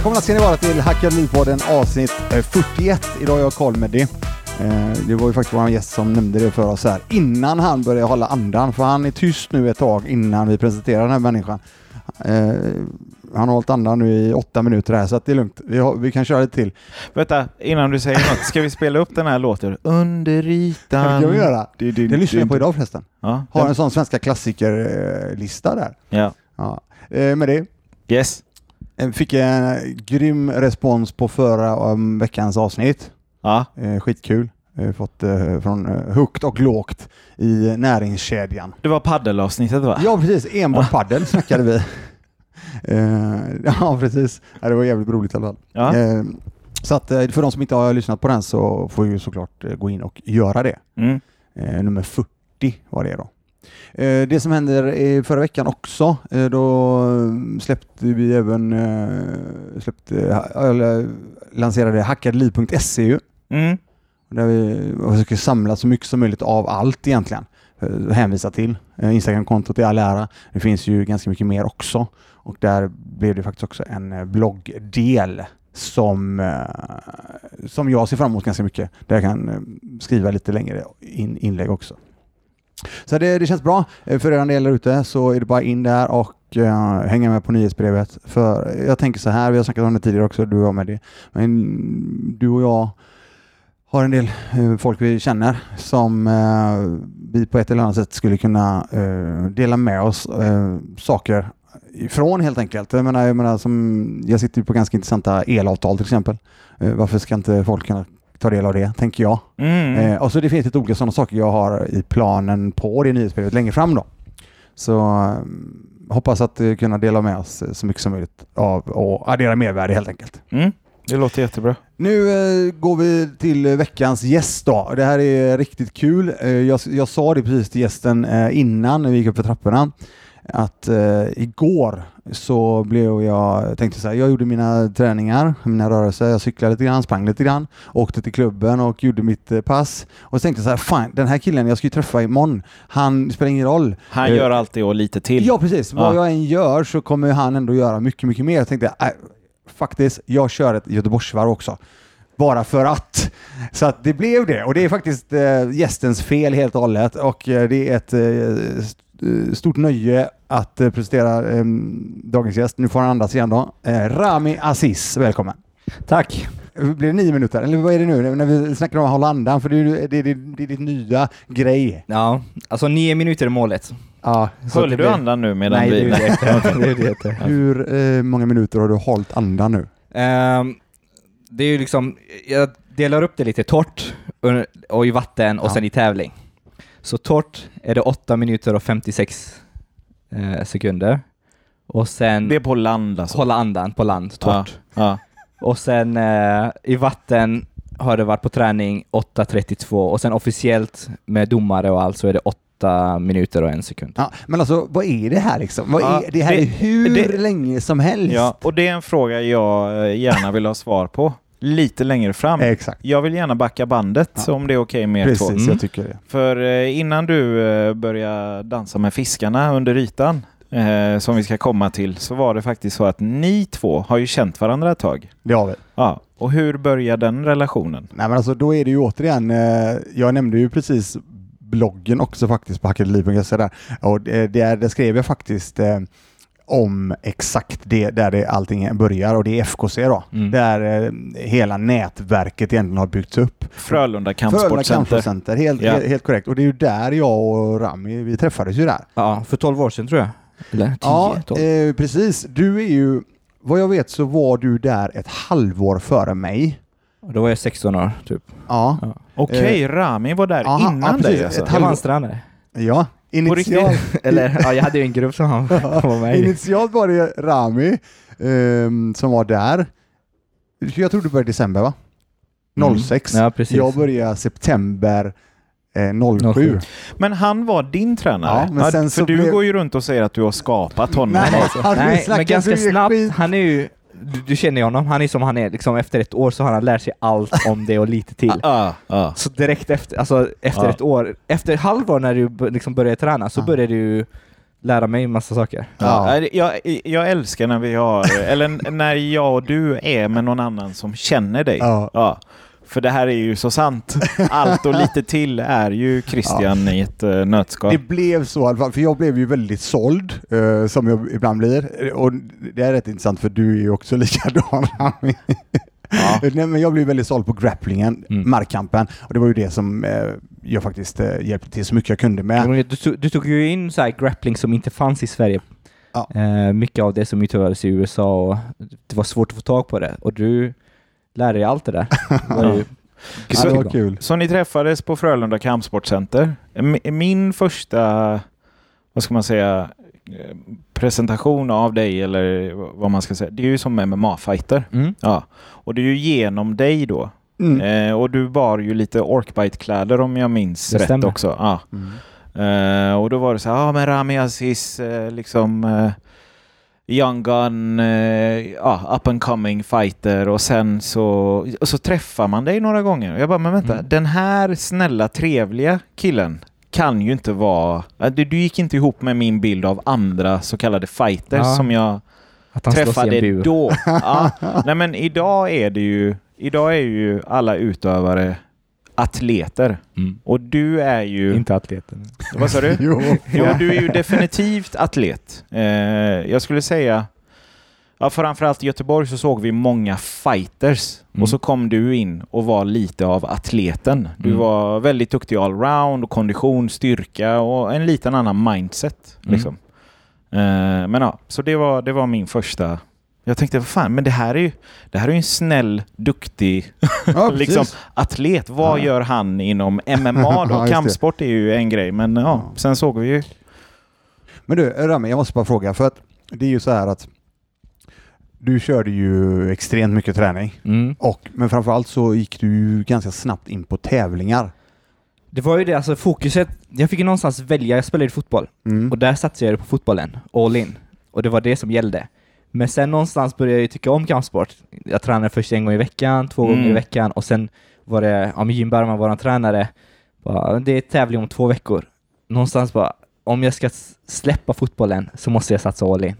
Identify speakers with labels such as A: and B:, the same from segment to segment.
A: välkomna ska ni vara till Hackad Liv-podden avsnitt eh, 41. Idag är jag Karl Meddi. Eh, det var ju faktiskt vår gäst som nämnde det för oss här innan han började hålla andan, för han är tyst nu ett tag innan vi presenterar den här människan. Eh, han har hållit andan nu i åtta minuter här så att det är lugnt. Vi, har, vi kan köra lite till.
B: Vänta, innan du säger något. Ska vi spela upp den här låten? Under ytan.
A: Det kan vi göra.
B: Du,
A: Det lyssnar jag på idag förresten.
B: Ja.
A: Har en sån svenska klassikerlista där.
B: ja.
A: Ja. Eh, med det
B: Yes.
A: Eh, fick en grym respons på förra um, veckans avsnitt.
B: Ja.
A: Eh, skitkul. Eh, fått eh, från eh, högt och lågt i näringskedjan.
B: Det var paddelavsnittet va?
A: Ja, precis. Enbart paddel snackade vi. Eh, ja, precis. Ja, det var jävligt roligt i alla fall.
B: Ja.
A: Eh, så att eh, för de som inte har lyssnat på den så får ju såklart eh, gå in och göra det.
B: Mm.
A: Eh, nummer 40 var det då. Eh, det som händer i förra veckan också, eh, då släppte vi även eh, släppte, eller, lanserade hackadliv.se.
B: Mm.
A: Där vi försöker samla så mycket som möjligt av allt egentligen. Hänvisa till. Instagramkontot i all ära. Det finns ju ganska mycket mer också. Och där blev det faktiskt också en bloggdel som, som jag ser fram emot ganska mycket. Där jag kan skriva lite längre in, inlägg också. Så det, det känns bra. Eh, för er del där ute så är det bara in där och eh, hänga med på nyhetsbrevet. För jag tänker så här, vi har snackat om det tidigare också, du och jag med det. Men du och jag har en del eh, folk vi känner som vi på ett eller annat sätt skulle kunna dela med oss saker ifrån helt enkelt. Jag menar, jag, menar som, jag sitter ju på ganska intressanta elavtal till exempel. Varför ska inte folk kunna ta del av det, tänker jag.
B: Mm.
A: Eh, och så det finns lite olika sådana saker jag har i planen på det nyhetsbrevet längre fram då. Så eh, hoppas att eh, kunna dela med oss eh, så mycket som möjligt av och addera mervärde helt enkelt.
B: Mm. Det låter jättebra.
A: Nu eh, går vi till eh, veckans gäst då. Det här är riktigt kul. Eh, jag, jag sa det precis till gästen eh, innan när vi gick upp för trapporna att eh, igår så blev jag, tänkte så här, jag gjorde mina träningar, mina rörelser, jag cyklade lite grann, sprang lite grann, åkte till klubben och gjorde mitt eh, pass och så tänkte jag så här, fan den här killen jag ska ju träffa imorgon, han det spelar ingen roll.
B: Han
A: Eh,
B: gör alltid och lite till.
A: Ja precis, vad
B: Ja.
A: jag än gör så kommer han ändå göra mycket, mycket mer. Jag tänkte, äh, faktiskt, jag kör ett Göteborgsvarv också. Bara för att. Så att det blev det och det är faktiskt eh, gästens fel helt och hållet och eh, det är ett eh, stort nöje att eh, presentera eh, dagens gäst. Nu får han andas igen då. Eh, Rami Aziz, välkommen.
C: Tack.
A: Blir det nio minuter? Eller vad är det nu när vi snackar om att hålla andan? För det är, det det det är ditt nya grej.
C: Ja, alltså nio minuter är målet.
A: Ja,
B: Höll du andan nu medan
C: Nej, det
B: vi...
C: är det är det inte.
A: Hur eh, många minuter har du hållit andan nu?
C: Ehm, det är ju liksom, jag delar upp det lite torrt och- och i vatten och
A: Ja.
C: sen i tävling. Så torrt är det 8 minuter och 56 eh, sekunder. Och sen
B: Det är på land alltså.
C: hålla andan på land, torrt.
B: Ja.
C: Och sen eh, i vatten har det varit på träning 8.32 och sen officiellt med domare och allt så är det 8 minuter och en sekund.
A: Ja, men alltså vad är det här liksom? Vad
B: Ja,
A: är, det här
B: det-
A: är hur
B: det-
A: länge som helst.
B: ja, och det är en fråga jag eh, gärna vill ha svar på lite längre fram.
A: Exakt.
B: Jag vill gärna backa bandet
A: Ja.
B: om det är okej med er
A: Precis,
B: två.
C: Mm.
A: jag tycker det.
B: För eh, innan du eh, börjar dansa med fiskarna under ytan, eh, som vi ska komma till, så var det faktiskt så att ni två har ju känt varandra ett tag.
A: Det har vi.
B: Ja. Och hur börjar den relationen?
A: Nej men alltså då är det ju återigen, eh, jag nämnde ju precis bloggen också faktiskt på hackadeliv.se där. Och det, där, där skrev jag faktiskt eh, om exakt det där det allting börjar och det är FKC då.
C: Mm.
A: Där eh, hela nätverket egentligen har byggts upp.
B: Frölunda Kampsportcenter.
A: Kampsportcenter, helt,
B: Ja.
A: helt, korrekt. Och det är ju där jag och Rami, vi träffades ju där.
C: Ja, för 12 år sedan tror jag. Eller 10,
A: Ja,
C: 12.
A: eh, precis. Du är ju, vad jag vet så var du där ett halvår före mig.
C: Då var jag 16 år typ.
A: Ja.
C: Ja.
B: Okej, Rami var där
A: Eh, Aha,
B: innan
A: ja,
B: dig alltså.
A: Ett halvår-. Ja.
B: På
A: Initialt,
C: Eller ja, jag hade ju en grupp som han var med i.
A: initialt var det Rami ehm, som var där. Jag tror du började i december va? 06.
C: Mm. Ja, precis.
A: Jag började september eh, 07.
C: 07.
B: Men han var din tränare?
A: Ja, men sen
B: för
A: så
B: du
A: blev-
B: går ju runt och säger att du har skapat honom.
A: Nej,
B: alltså.
C: Nej, men ganska snabbt. Han är ju... Du, du känner ju honom. Han är som han är. Liksom efter ett år så har han lärt sig allt om det och lite till.
B: Ja, ja.
C: Så direkt efter, alltså efter
B: Ja.
C: ett år, efter ett halvår när du liksom började träna så
A: Ja.
C: började du lära mig massa saker.
B: Ja. Jag, jag älskar när vi har, eller när jag och du är med någon annan som känner dig.
A: Ja.
B: Ja. För det här är ju så sant. Allt och lite till är ju Christian i ett uh, nötskal.
A: Det blev så i alla fall, för jag blev ju väldigt såld, eh, som jag ibland blir. Och det är rätt intressant för du är ju också likadan.
B: Ja.
A: Nej, men jag blev väldigt såld på grapplingen,
C: Mm.
A: markkampen. Och det var ju det som eh, jag faktiskt eh, hjälpte till så mycket jag kunde med.
C: Du, tog, du tog ju in så här grappling som inte fanns i Sverige.
A: Ja.
C: Eh, mycket av det som utövades i USA och det var svårt att få tag på det. Och du lärde dig allt det där. Det
A: Ja,
C: bra.
A: kul.
B: Så ni träffades på Frölunda Kampsportcenter. Min första, vad ska man säga, presentation av dig eller vad man ska säga, det är ju som MMA-fighter.
C: Mm.
B: Ja. Och det är ju genom dig då.
A: Mm.
B: Eh, och du bar ju lite Orkbite-kläder om jag minns
C: Det
B: rätt
C: stämmer.
B: också. Ja.
A: Mm.
B: Eh, och då var det så här, ja men Rami Aziz, eh, liksom eh, young gun, eh, ja, up and coming fighter och sen så, och så träffar man dig några gånger. Jag bara, men vänta,
C: Mm.
B: den här snälla, trevliga killen kan ju inte vara... ja, Du, du gick inte ihop med min bild av andra så kallade fighters
C: Ja.
B: som jag träffade då. Ja. Nej men idag är det ju, idag är ju alla utövare atleter.
C: Mm.
B: Och du är ju...
C: Inte atleten.
B: Vad sa du?
A: Jo.
B: Jo, du är ju definitivt atlet. Eh, jag skulle säga, ja, framförallt i Göteborg så såg vi många fighters
C: Mm.
B: och så kom du in och var lite av atleten. Du
C: Mm.
B: var väldigt duktig allround och kondition, styrka och en liten annan mindset.
C: Mm.
B: Liksom. Eh, men ja, så det var, det var min första jag tänkte, vad fan, men det här är ju, det här är ju en snäll, duktig
A: Ja,
B: liksom, atlet. Vad
A: Ja.
B: gör han inom MMA
A: Ja,
B: då?
A: det.
B: Kampsport är ju en grej, men ja,
A: Ja.
B: sen såg vi ju
A: Men du, Rami, jag måste bara fråga, för att det är ju så här att du körde ju extremt mycket träning,
C: Mm.
A: och, men framförallt så gick du ju ganska snabbt in på tävlingar.
C: Det var ju det, alltså fokuset. Jag fick ju någonstans välja, jag spelade ju fotboll.
A: Mm.
C: Och där satsade jag på fotbollen, all in. Och det var det som gällde. Men sen någonstans började jag ju tycka om kampsport. Jag tränade först en gång i veckan, två
B: Mm.
C: gånger i veckan och sen var det, ja men Jim Bergman, våran tränare, bara, det är tävling om två veckor. Någonstans bara, om jag ska släppa fotbollen så måste jag satsa all in.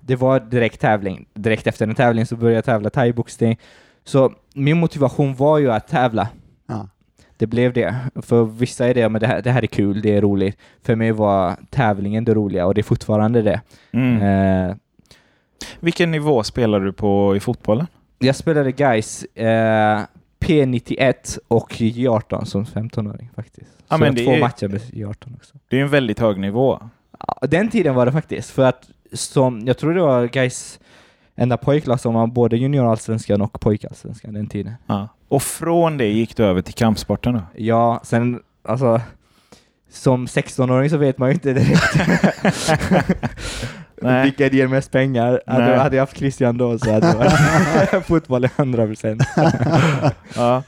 C: Det var direkt tävling. Direkt efter en tävling så började jag tävla thaiboxning. Så min motivation var ju att tävla.
A: Ja.
C: Det blev det. För vissa är det, men det här, det här är kul, det är roligt. För mig var tävlingen det roliga och det är fortfarande det.
B: Mm.
C: Eh,
B: Vilken nivå spelar du på i fotbollen?
C: jag spelade guys eh, P91 och J18 som 15-åring faktiskt.
B: Ja,
C: Så
B: men
C: jag
B: det
C: två
B: är-
C: matcher med J18 också.
B: Det är en väldigt hög nivå.
C: Ja, den tiden var det faktiskt, för att som, jag tror det var guys enda pojklag som var både juniorallsvenskan och pojkallsvenskan den tiden.
B: Ja. Och från det gick du över till kampsporten då?
C: Ja, sen alltså som 16-åring så vet man ju inte direkt
B: Nej.
C: vilka ger mest pengar. Hade, hade jag haft Christian då så hade varit fotboll 100 procent.
B: Ja.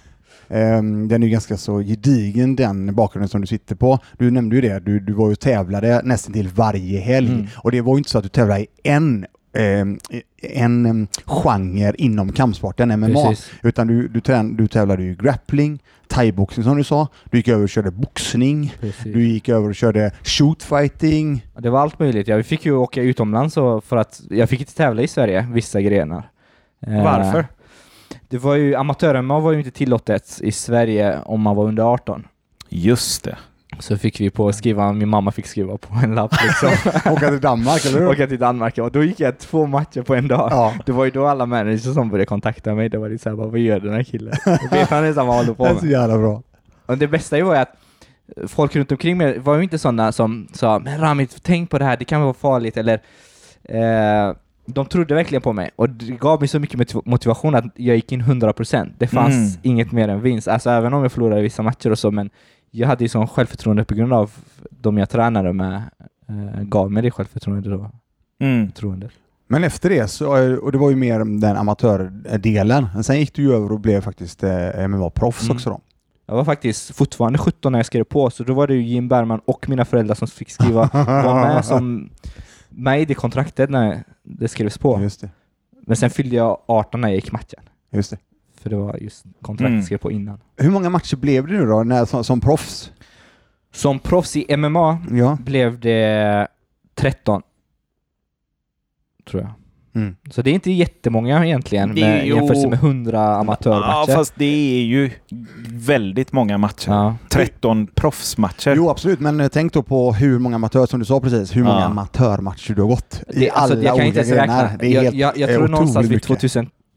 A: Ehm, Den är ju ganska så gedigen den bakgrunden som du sitter på. Du nämnde ju det, du, du var ju tävlade nästan till varje helg.
C: Mm.
A: Och det var ju inte så att du tävlade i en, en ehm, genre inom kampsporten, MMA.
C: Precis.
A: Utan du, du, trän, du tävlade ju grappling, thaiboxning som du sa, du gick över och körde boxning,
C: Precis.
A: du gick över och körde shootfighting.
C: Det var allt möjligt. Jag fick ju åka utomlands och för att jag fick inte tävla i Sverige, vissa grenar. Eh,
B: Varför?
C: Det var ju, amatör-MMA var ju inte tillåtet i Sverige om man var under 18.
B: Just det.
C: Så fick vi på skriva, min mamma fick skriva på en lapp liksom.
A: Åka till Danmark, eller hur?
C: Åka till Danmark och då gick jag två matcher på en dag.
A: Ja.
C: Det var ju då alla managers som började kontakta mig. Det var lite såhär, vad gör den här killen? Vet han nästan vad han håller på
A: Det är så
C: med?
A: jävla bra.
C: Och det bästa var ju att folk runt omkring mig var ju inte sådana som sa men Rami, tänk på det här, det kan vara farligt eller eh, de trodde verkligen på mig och det gav mig så mycket motiv- motivation att jag gick in 100%. Det fanns
B: Mm.
C: inget mer än vinst. Alltså även om jag förlorade vissa matcher och så, men jag hade ju sån självförtroende på grund av de jag tränade med eh, gav mig det självförtroendet då.
B: Mm.
A: Men efter det, så, och det var ju mer den amatördelen. Men Sen gick du ju över och blev faktiskt eh, MMA-proffs
C: Mm.
A: också då.
C: Jag var faktiskt fortfarande 17 när jag skrev på, så då var det ju Jim Bergman och mina föräldrar som fick skriva, var med som med i det kontraktet när det skrevs på.
A: Just det.
C: Men sen fyllde jag 18 när jag gick matchen.
A: Just det.
C: För det var just kontraktet
B: Mm.
C: skrev på innan.
A: Hur många matcher blev det nu då när, som, som proffs?
C: Som proffs i MMA
A: Ja.
C: blev det 13. Tror jag.
A: Mm.
C: Så det är inte jättemånga egentligen
B: Det är
C: med,
B: ju-
C: jämfört med 100
B: Ja,
C: amatörmatcher.
B: fast det är ju väldigt många matcher.
C: Ja.
B: 13 proffsmatcher.
A: Jo, absolut, men tänk då på hur många amatör, som du sa precis, hur många
B: Ja.
A: amatörmatcher du har gått i
C: Det,
A: alla
C: alltså, jag kan
A: olika
C: inte
A: grenar. Det är
C: jag,
A: helt,
C: jag, jag
A: eh,
C: tror någonstans vid
A: mycket.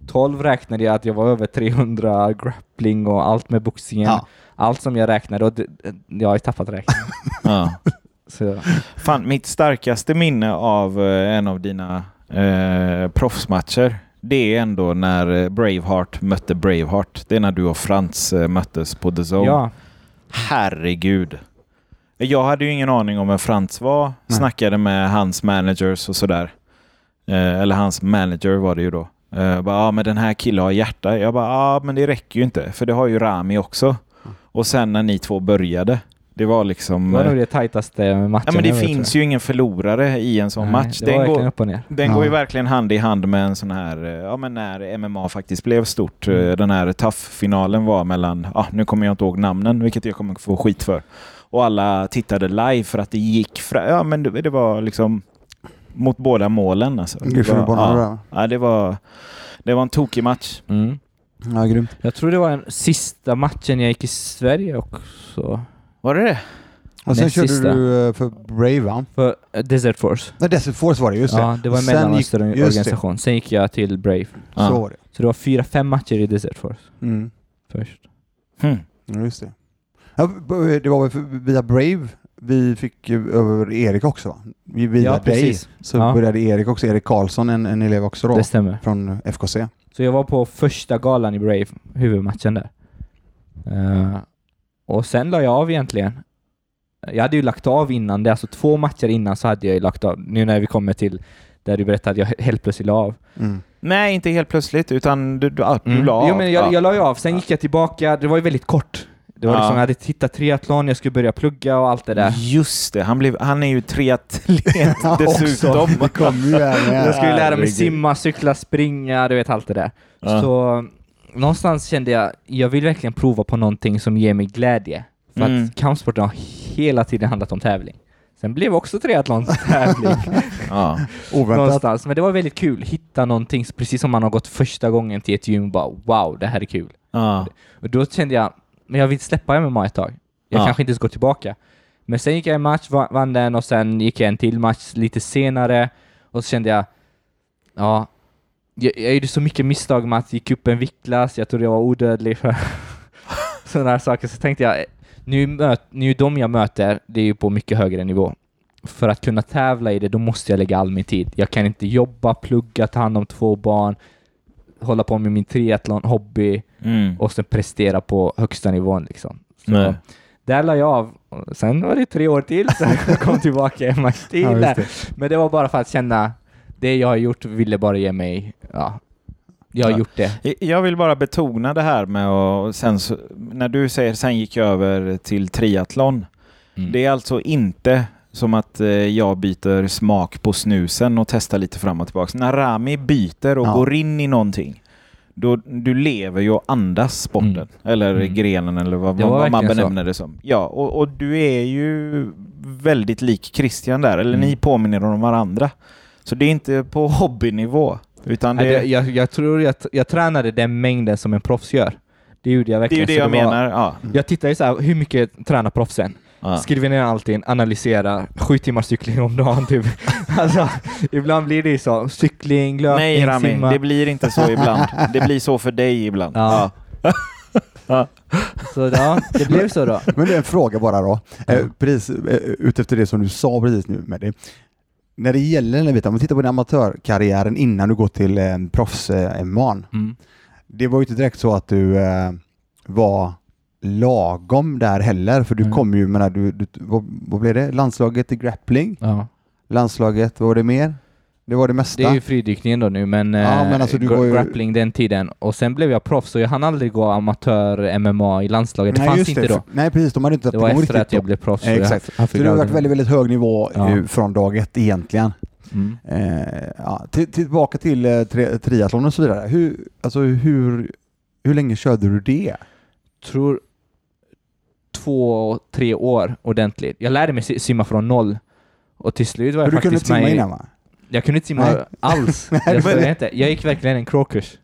C: 2012 räknade jag att jag var över 300 grappling och allt med boxningen.
A: Ja.
C: Allt som jag räknade och det, jag har ju tappat räkningen.
B: Ja.
C: Så,
B: Fan, mitt starkaste minne av eh, en av dina eh, proffsmatcher, det är ändå när eh, Braveheart mötte Braveheart. Det är när du och Frans eh, möttes på The Zone.
C: ja,
B: Herregud. Jag hade ju ingen aning om vem Frans var.
A: Nej.
B: Snackade med hans managers och sådär. Eh, eller hans manager var det ju då. Eh, bara, ah, men den här killen har hjärta. Jag bara, ja ah, men det räcker ju inte. För det har ju Rami också. Och sen när ni två började. Det var liksom...
C: det var
B: eh,
C: nog det tajtaste matchen
B: Ja, men det
C: jag
B: finns ju ingen förlorare i en sån
C: jag.
B: match.
C: Nej, var
B: Den, går, den
A: Ja.
B: går ju verkligen hand i hand med en sån här, eh, ja men när MMA faktiskt blev stort. eh,
C: Mm.
B: Den här TUF-finalen var mellan, ja nu kommer jag inte ihåg namnen, vilket jag kommer få skit för. Och alla tittade live för att det gick fra, ja men det, det var liksom mot båda målen alltså. Det var, ja, ja, det var, det var en tokig match.
C: Mm.
A: Ja, grymt.
C: Jag tror det var den sista matchen jag gick i Sverige också.
B: Var det det?
A: Och sen körde
C: sista.
A: du eh, för Brave va?
C: För eh, Desert Force.
A: Nej, Desert Force var det, just det.
C: Ja, det var en
A: Sen gick-
C: mellanöstern
A: just det.
C: organisation. Sen gick jag till Brave.
B: Ja.
A: Så var det.
C: Så det var fyra, fem matcher i Desert Force
A: Mm.
C: först.
B: Hmm.
A: Ja, just det. Ja, det var väl för, via Brave vi fick ju över Erik också va? Vi- Via
C: Ja,
A: dig
C: precis.
A: så
C: Ja.
A: började Erik också, Erik Karlsson, en, en elev också då,
C: Det stämmer.
A: från FKC.
C: Så jag var på första galan i Brave, huvudmatchen där. Eh, och sen la jag av egentligen. Jag hade ju lagt av innan det, alltså två matcher innan så hade jag ju lagt av. Nu när vi kommer till där du berättade att jag helt plötsligt la av.
A: Mm.
B: Nej, inte helt plötsligt, utan du, du, ja, du la
C: Jo
B: av.
C: men jag,
B: Ja.
C: jag la ju av, sen gick jag tillbaka, det var ju väldigt kort. Det var
B: Ja.
C: liksom, jag hade tittat triathlon, jag skulle börja plugga och allt det där.
B: Just det, han, blev, han är ju triatlet dessutom.
A: Det kommer ju här med.
C: Jag skulle lära mig simma, cykla, springa, du vet allt det där.
B: Ja.
C: Så någonstans kände jag, jag vill verkligen prova på någonting som ger mig glädje. För
B: Mm.
C: att kampsporten har hela tiden handlat om tävling. Sen blev också triathlon tävling
B: Ja.
C: Någonstans. Men det var väldigt kul, hitta någonting, precis som man har gått första gången till ett gym och bara wow, det här är kul.
B: Ja.
C: Och då kände jag, men jag vill släppa MMA ett tag. Jag
B: Ja.
C: kanske inte ska gå tillbaka. Men sen gick jag en match, va- vann den och sen gick jag en till match lite senare och så kände jag, ja, jag, jag gjorde så mycket misstag med att gick upp en viktklass, jag trodde jag var odödlig för sådana här saker. Så tänkte jag, nu, möt, nu de jag möter, det är ju på mycket högre nivå. För att kunna tävla i det, då måste jag lägga all min tid. Jag kan inte jobba, plugga, ta hand om två barn, hålla på med min triathlon, hobby,
B: Mm.
C: och sen prestera på högsta nivån liksom. Så där la jag av. Och Sen var det tre år till, jag kom tillbaka en match till
A: Ja, just
C: där.
A: det.
C: Men det var bara för att känna, det jag har gjort ville bara ge mig, ja, jag har
B: Ja.
C: gjort det.
B: Jag vill bara betona det här med att sen så, när du säger sen gick jag över till triathlon.
C: Mm.
B: Det är alltså inte som att eh, jag byter smak på snusen och testar lite fram och tillbaka. När Rami byter och
A: Ja.
B: går in i någonting, då, du lever ju och andas sporten.
C: Mm.
B: Eller
C: Mm.
B: grenen eller vad,
C: Det var
B: vad man
C: verkligen så.
B: benämner det som. Ja, och, och du är ju väldigt lik Christian där, eller
C: Mm.
B: ni påminner om varandra. Så det är inte på hobbynivå. Utan det,
C: Nej, det, jag, jag tror jag, jag tränade den mängden som en proffs gör. Det gjorde jag
B: det är
C: verkligen.
B: ju det jag
C: var-
B: menar. Ja.
C: Jag tittar ju så här, hur mycket tränar proffsen?
B: Ja.
C: Skriver ner allting, analyserar, sju timmars cykling om dagen typ. alltså, ibland blir det ju så. Cykling, löpning,
B: Nej Rami,
C: simma.
B: det blir inte så ibland. Det blir så för dig ibland.
C: Ja. Så ja, det blev så då.
A: Men det är en fråga bara då. Eh, precis, eh, utefter det som du sa precis nu med det. När det gäller den här biten, om vi tittar på din amatörkarriären innan du går till eh, proffs eh.
C: Mm.
A: Det var ju inte direkt så att du eh, var lagom där heller, för du
C: Mm.
A: kom ju, menar du, du vad, vad blev det? Landslaget i grappling?
C: Ja.
A: Landslaget, vad var det mer? Det var det mesta?
C: Det är ju fridykningen då nu, men,
A: Ja,
C: eh,
A: men alltså du
C: gra-
A: var ju-
C: grappling den tiden. Och sen blev jag proffs, så jag hann aldrig gå amatör-MMA i landslaget. Det
A: Nej,
C: fanns
A: just
C: inte
A: det.
C: då.
A: Nej precis, de hade inte
C: Det var efter att jag
A: då.
C: blev proffs.
A: Eh,
C: så
A: exakt.
C: har
A: Så det har varit väldigt, väldigt hög nivå
C: Ja.
A: eh, från dag ett egentligen.
C: Mm.
A: Eh, ja, till, tillbaka till eh, tri triathlon och så vidare. Hur, alltså, hur, hur länge körde du det?
C: tror två, tre år ordentligt. Jag lärde mig si- simma från noll. Och till slut var jag
A: För du kunde inte
C: faktiskt
A: simma
C: med
A: innan va?
C: Jag kunde inte simma
A: Nej.
C: alls.
A: Nej,
C: jag,
A: men-
C: inte. jag gick verkligen en kråkkurs.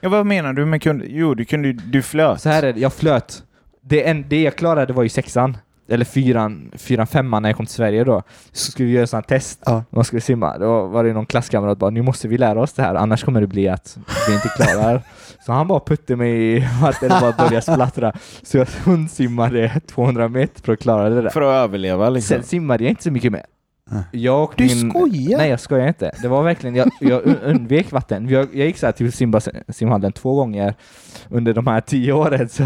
B: Ja, vad menar du med kunde? Jo, du kunde du flöt.
C: Så här är det, jag flöt. Det, en, det jag klarade var ju sexan. Eller fyran, fyran, femman när jag kom till Sverige då. Så skulle vi göra här test.
A: Ja.
C: Man skulle simma. Då var det någon klasskamrat bara nu måste vi lära oss det här annars kommer det bli att vi inte klarar. så han bara putte mig i vattnet och bara började splattra. Så jag hundsimmade 200 meter för att klara det där.
B: För att överleva liksom.
C: Sen simmade jag inte så mycket mer.
A: Nej.
C: Jag och
B: Du
C: min...
B: skojar?
C: Nej jag skojar inte. Det var verkligen, jag, jag un- undvek vatten. Jag, jag gick så här till simbas- simhallen två gånger under de här tio åren. Så.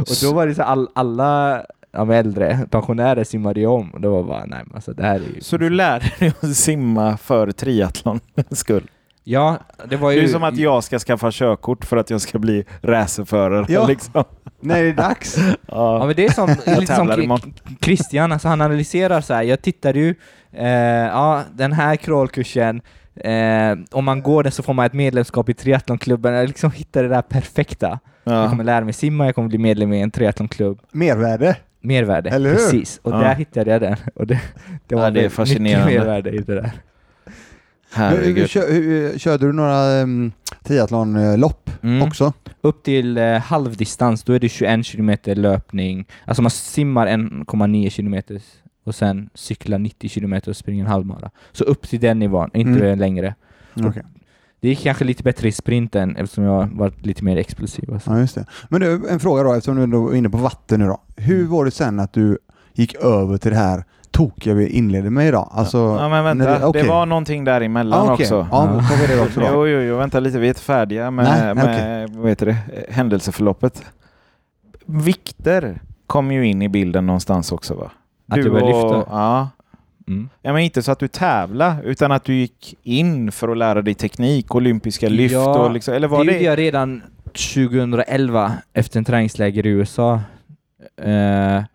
C: och då var det så här, all, alla men äldre pensionärer simmade ju om. Och då var bara, nej alltså det här är ju...
B: Så du lärde dig att simma för triathlon skull?
C: Ja, det var
B: Det
C: ju...
B: är som att jag ska skaffa körkort för att jag ska bli racerförare.
A: Ja.
B: Liksom.
A: Nej, det är dags.
C: Ja
B: Ja.
C: men det är som,
B: Jag
C: lite som. Christian, alltså han analyserar så här. jag tittade ju, eh, ja den här crawlkursen, eh, om man går den så får man ett medlemskap i triathlonklubben, jag liksom hittade det där perfekta. Jag
B: Ja.
C: kommer lära mig simma, jag kommer bli medlem i en triathlonklubb.
A: Mervärde.
C: Mervärde,
A: Eller hur?
C: precis. Och
B: Ja.
C: där hittade jag den. Och det, det var
B: Ja, det är
C: väldigt
B: fascinerande.
C: mycket mervärde i det där.
A: Hur, hur,
B: Herregud.
A: kör, hur, körde du några um, triathlonlopp
C: Mm.
A: också?
C: Upp till eh, halvdistans, då är det 21 kilometer löpning. Alltså man simmar 1,9 kilometer och sen cyklar 90 kilometer och springer en halvmara. Så upp till den nivån, inte
A: Mm.
C: längre.
A: Okej.
C: Det gick kanske lite bättre i sprinten eftersom jag varit lite mer explosiv. Alltså.
A: Ja, just det. Men du, en fråga då, eftersom du är inne på vatten nu då. Hur var det sen att du gick över till det här tokiga vi inledde med idag? Alltså,
B: Ja men vänta, det,
A: okej.
B: var någonting däremellan
A: ah, okej.
B: också.
A: Ja, då tar vi det också då.
B: Jo, jo, jo, vänta lite, vi är inte färdiga med,
A: Nej, nej,
B: med vad heter det, händelseförloppet. Vikter kom ju in i bilden någonstans också va?
C: Att du började lyfta?
B: Ja.
C: Mm.
B: ja, men inte så att du tävla utan att du gick in för att lära dig teknik, olympiska lyft
C: Ja,
B: och liksom, eller var
C: det
B: det...
C: gjorde jag redan 2011 efter en träningsläger i USA. Eh,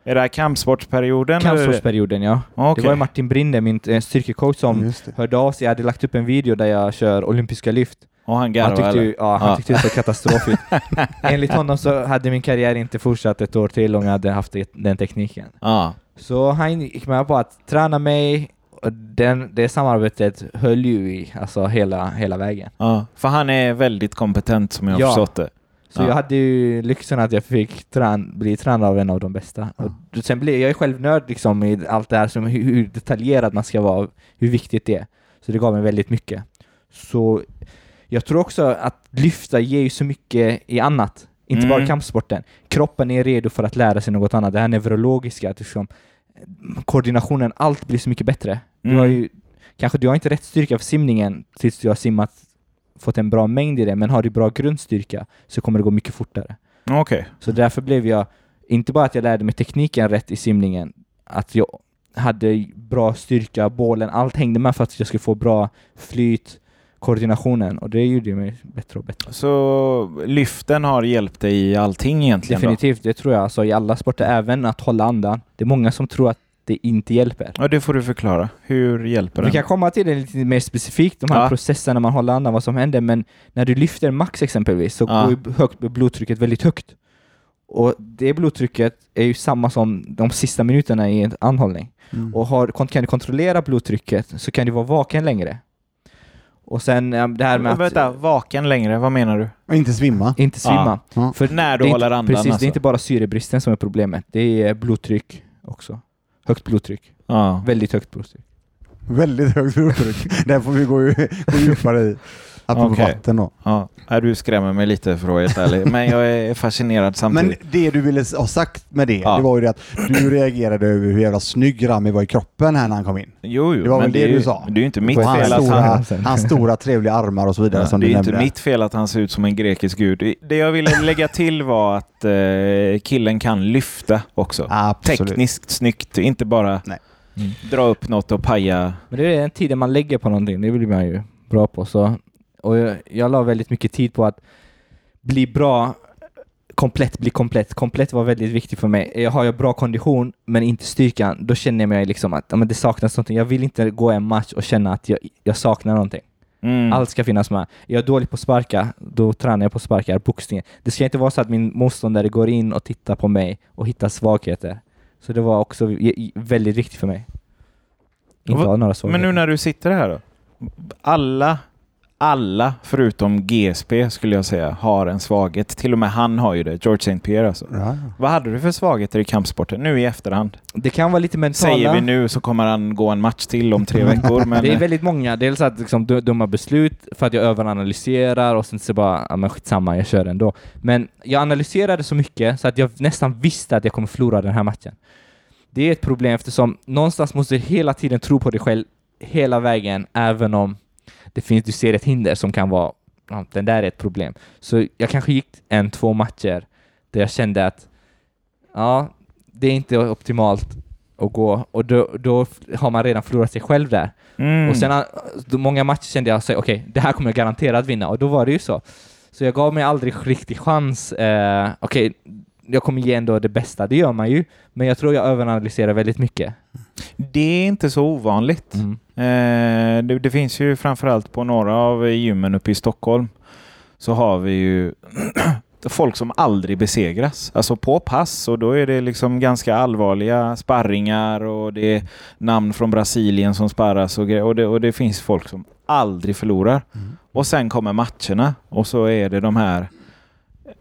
B: Är det här kampsportsperioden?
C: Kampsportsperioden ja.
B: Okej.
C: Det var ju Martin Brinde, min eh, styrkecoach, som hörde av sig. Jag hade lagt upp en video där jag kör olympiska lyft.
B: Och han
C: Han
B: garvade
C: tyckte,
B: eller?
C: ju, ja, han
B: Ja.
C: tyckte det såg katastrof. Enligt honom så hade min karriär inte fortsatt ett år till om jag hade haft den tekniken.
B: Ja.
C: Så han gick med på att träna mig och den, det samarbetet höll ju i alltså hela, hela vägen.
B: ja. För han är väldigt kompetent som jag har
C: Ja.
B: förstått det.
C: Så
B: Ja.
C: jag hade ju lyxen att jag fick trän, bli tränad av en av de bästa. Och sen blev jag är själv nörd liksom i allt det här, som hur, hur detaljerad man ska vara, hur viktigt det är. Så det gav mig väldigt mycket. Så jag tror också att lyfta ger ju så mycket i annat. Inte
B: Mm.
C: bara kampsporten. Kroppen är redo för att lära sig något annat. Det här neurologiska, att liksom, koordinationen, allt blir så mycket bättre. Du
B: Mm.
C: har ju, kanske du har inte rätt styrka för simningen tills du har simmat, fått en bra mängd i det, men har du bra grundstyrka så kommer det gå mycket fortare.
B: Okej.
C: Så därför blev jag, inte bara att jag lärde mig tekniken rätt i simningen, att jag hade bra styrka, bålen, allt hängde med för att jag skulle få bra flyt, koordinationen och det gjorde mig bättre och bättre.
B: Så lyften har hjälpt dig i allting egentligen
C: Definitivt, det tror jag. Alltså, I alla sporter, även att hålla andan. Det är många som tror att det inte hjälper.
B: Ja, det får du förklara. Hur hjälper
C: Vi
B: den?
C: kan komma till det lite mer specifikt, de här
B: Ja.
C: processerna man håller andan, vad som händer, men när du lyfter max exempelvis så
B: Ja.
C: går högt, blodtrycket väldigt högt. Och det blodtrycket är ju samma som de sista minuterna i en anhållning.
A: Mm.
C: Och har, kan du kontrollera blodtrycket så kan du vara vaken längre. Och sen det här med
B: Men
C: att
B: Vänta, vaken längre, vad menar du?
A: Och inte svimma.
C: inte svimma.
A: Ja.
C: För
B: När du
C: det
B: håller
C: inte,
B: andan
C: Precis, det
B: alltså.
C: är inte bara syrebristen som är problemet. Det är blodtryck också. Högt blodtryck.
B: Ja.
C: Väldigt högt blodtryck.
A: Väldigt högt blodtryck. Där får vi gå, gå djupare i. Apropå
B: Okej.
A: vatten då.
B: ja. Du skrämmer mig lite för att vara ärlig. Men jag är fascinerad
A: Men
B: samtidigt.
A: det du ville ha sagt med det,
B: Ja.
A: det var ju det att du reagerade över hur jävla snygg Rami var i kroppen här när han kom in.
B: Jo, jo.
A: det var
B: men
A: väl det
B: är
A: du
B: ju,
A: sa?
B: Det är ju inte mitt
A: hans
B: fel att han...
A: stora, hans stora trevliga armar och så vidare
B: Ja,
A: som
B: det är
A: du
B: ju inte
A: nämnde.
B: mitt fel att han ser ut som en grekisk gud. Det jag ville lägga till var att eh, killen kan lyfta också.
A: Absolut.
B: Tekniskt snyggt, inte bara
A: Nej.
C: Mm.
B: dra upp något och paja.
C: Men det är den tiden man lägger på någonting, det blir man ju bra på. Så, och jag, jag la väldigt mycket tid på att bli bra, komplett, bli komplett. Komplett var väldigt viktigt för mig. Jag har jag bra kondition, men inte styrkan, då känner jag mig liksom att men det saknas någonting. Jag vill inte gå en match och känna att jag, jag saknar någonting.
B: Mm.
C: Allt ska finnas med. Jag är dålig på att sparka, då tränar jag på sparkar, boxningen. Det ska inte vara så att min motståndare går in och tittar på mig och hittar svagheter. Så det var också väldigt viktigt för mig. inte har några
B: Men
C: svagheter.
B: nu när du sitter här då? Alla, alla förutom GSP skulle jag säga har en svaghet. Till och med han har ju det, George St. Pierre alltså.
A: Ja.
B: Vad hade du för svagheter i kampsporten nu i efterhand?
C: Det kan vara lite mentala...
B: Säger vi nu så kommer han gå en match till om tre veckor. Men
C: Det är väldigt många. Dels att liksom, du- dumma beslut för att jag överanalyserar och sen så bara, ja men skitsamma, jag kör ändå. Men jag analyserade så mycket så att jag nästan visste att jag kommer förlora den här matchen. Det är ett problem eftersom någonstans måste du hela tiden tro på dig själv hela vägen, även om det finns, du ser ett hinder som kan vara, ja, den där är ett problem. Så jag kanske gick en, två matcher där jag kände att, ja, det är inte optimalt att gå och då, då har man redan förlorat sig själv där.
B: mm.
C: Och sen då många matcher kände jag okej, det här kommer jag garanterat vinna och då var det ju så. Så jag gav mig aldrig riktig chans. Eh, okej, jag kommer ge ändå det bästa, det gör man ju. Men jag tror jag överanalyserar väldigt mycket.
B: Det är inte så ovanligt.
C: Mm.
B: Eh, det, det finns ju framförallt på några av gymmen uppe i Stockholm så har vi ju folk som aldrig besegras. Alltså på pass och då är det liksom ganska allvarliga sparringar och det är namn från Brasilien som sparras och, och, det, och det finns folk som aldrig förlorar.
A: Mm.
B: Och sen kommer matcherna och så är det de här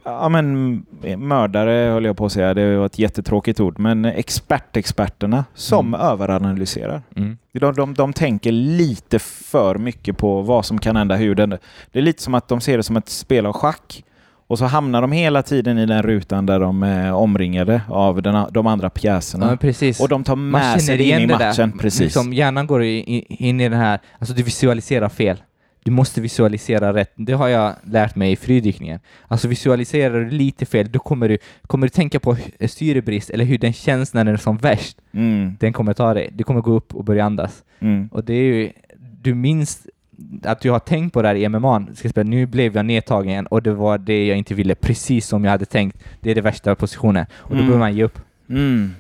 B: Ja men mördare höll jag på att säga, det var ett jättetråkigt ord, men expertexperterna som
C: Mm.
B: överanalyserar.
C: Mm.
B: De, de, de tänker lite för mycket på vad som kan hända, hur den... Det är lite som att de ser det som ett spel av schack. Och så hamnar de hela tiden i den rutan där de är omringade av den, de andra
C: Ja,
B: pjäserna.
C: precis.
B: och de tar med sig det in i
C: det
B: matchen.
C: där.
B: Precis.
C: Liksom, hjärnan går in i den här, alltså du visualiserar fel. Du måste visualisera rätt. Det har jag lärt mig i fridykningen. Alltså visualiserar du lite fel, då kommer du, kommer du tänka på syrebrist eller hur den känns när den är som värst.
B: Mm,
C: Den kommer ta dig. Du kommer gå upp och börja andas.
B: mm.
C: Och det är ju, du minns att du har tänkt på det här i MMA. Nu blev jag nedtagen och det var det jag inte ville, precis som jag hade tänkt. Det är det värsta positionen. Och då
B: Mm.
C: behöver man ge upp.
B: Mm.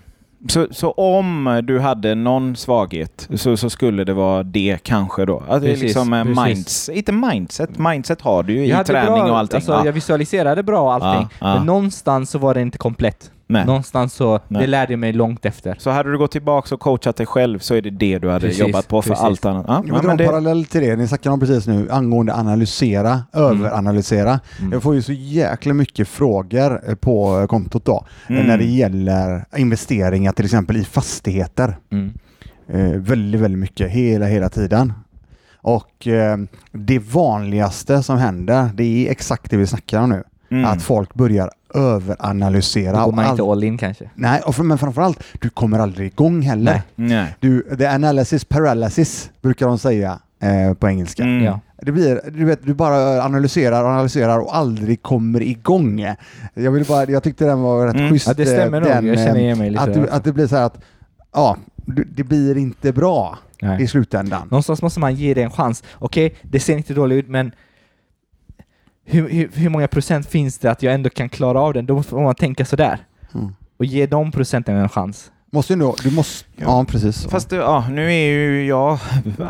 B: Så, så om du hade någon svaghet så, så skulle det vara det kanske då? Att det är
C: Precis,
B: liksom eh,
C: precis.
B: minds, inte mindset, mindset har du ju i
C: Jag
B: träning
C: bra,
B: och allting.
C: Alltså,
B: ja.
C: Jag visualiserade bra och allting,
B: Ja, ja.
C: men någonstans så var det inte komplett.
B: Nej.
C: Någonstans så,
B: Nej.
C: det lärde jag mig långt efter.
B: Så hade du gått tillbaka och coachat dig själv så är det det du hade
C: Precis,
B: jobbat på för
C: precis.
B: allt annat. Ja,
A: Jag
B: ja,
A: vill dra
B: men
A: en
B: det,
A: parallell till det ni snackade om precis nu angående analysera, överanalysera.
C: Mm.
A: Jag får ju så jäkla mycket frågor eh, på kontot då eh,
B: Mm.
A: när det gäller investeringar till exempel i fastigheter.
C: Mm.
A: Eh, väldigt, väldigt mycket hela, hela tiden. Och eh, det vanligaste som händer, det är exakt det vi snackar om nu.
B: mm.
A: Att folk börjar överanalysera.
C: Då går
A: och
C: man
A: all-
C: inte all in kanske.
A: Nej, och för, men framförallt, du kommer aldrig igång heller.
C: Nej.
B: Nej.
A: Du, the analysis paralysis brukar de säga eh, på engelska.
B: Mm.
C: Ja.
A: Det blir, du vet, du bara analyserar och analyserar och aldrig kommer igång. Jag, vill bara, jag tyckte den var rätt
B: Mm.
A: schysst.
C: Ja, det stämmer
A: eh,
C: nog. Jag känner igen mig lite
A: att, du, att det blir så här att, ja, det blir inte bra i
C: Nej.
A: slutändan.
C: Någonstans måste man ge det en chans. Okej, det ser inte dåligt ut, men hur, hur, hur många procent finns det att jag ändå kan klara av den? Då får man tänka sådär.
A: Mm.
C: Och ge de procenten en chans.
A: Måste nog, du måste, ja, precis.
B: Fast det, ja, nu är ju jag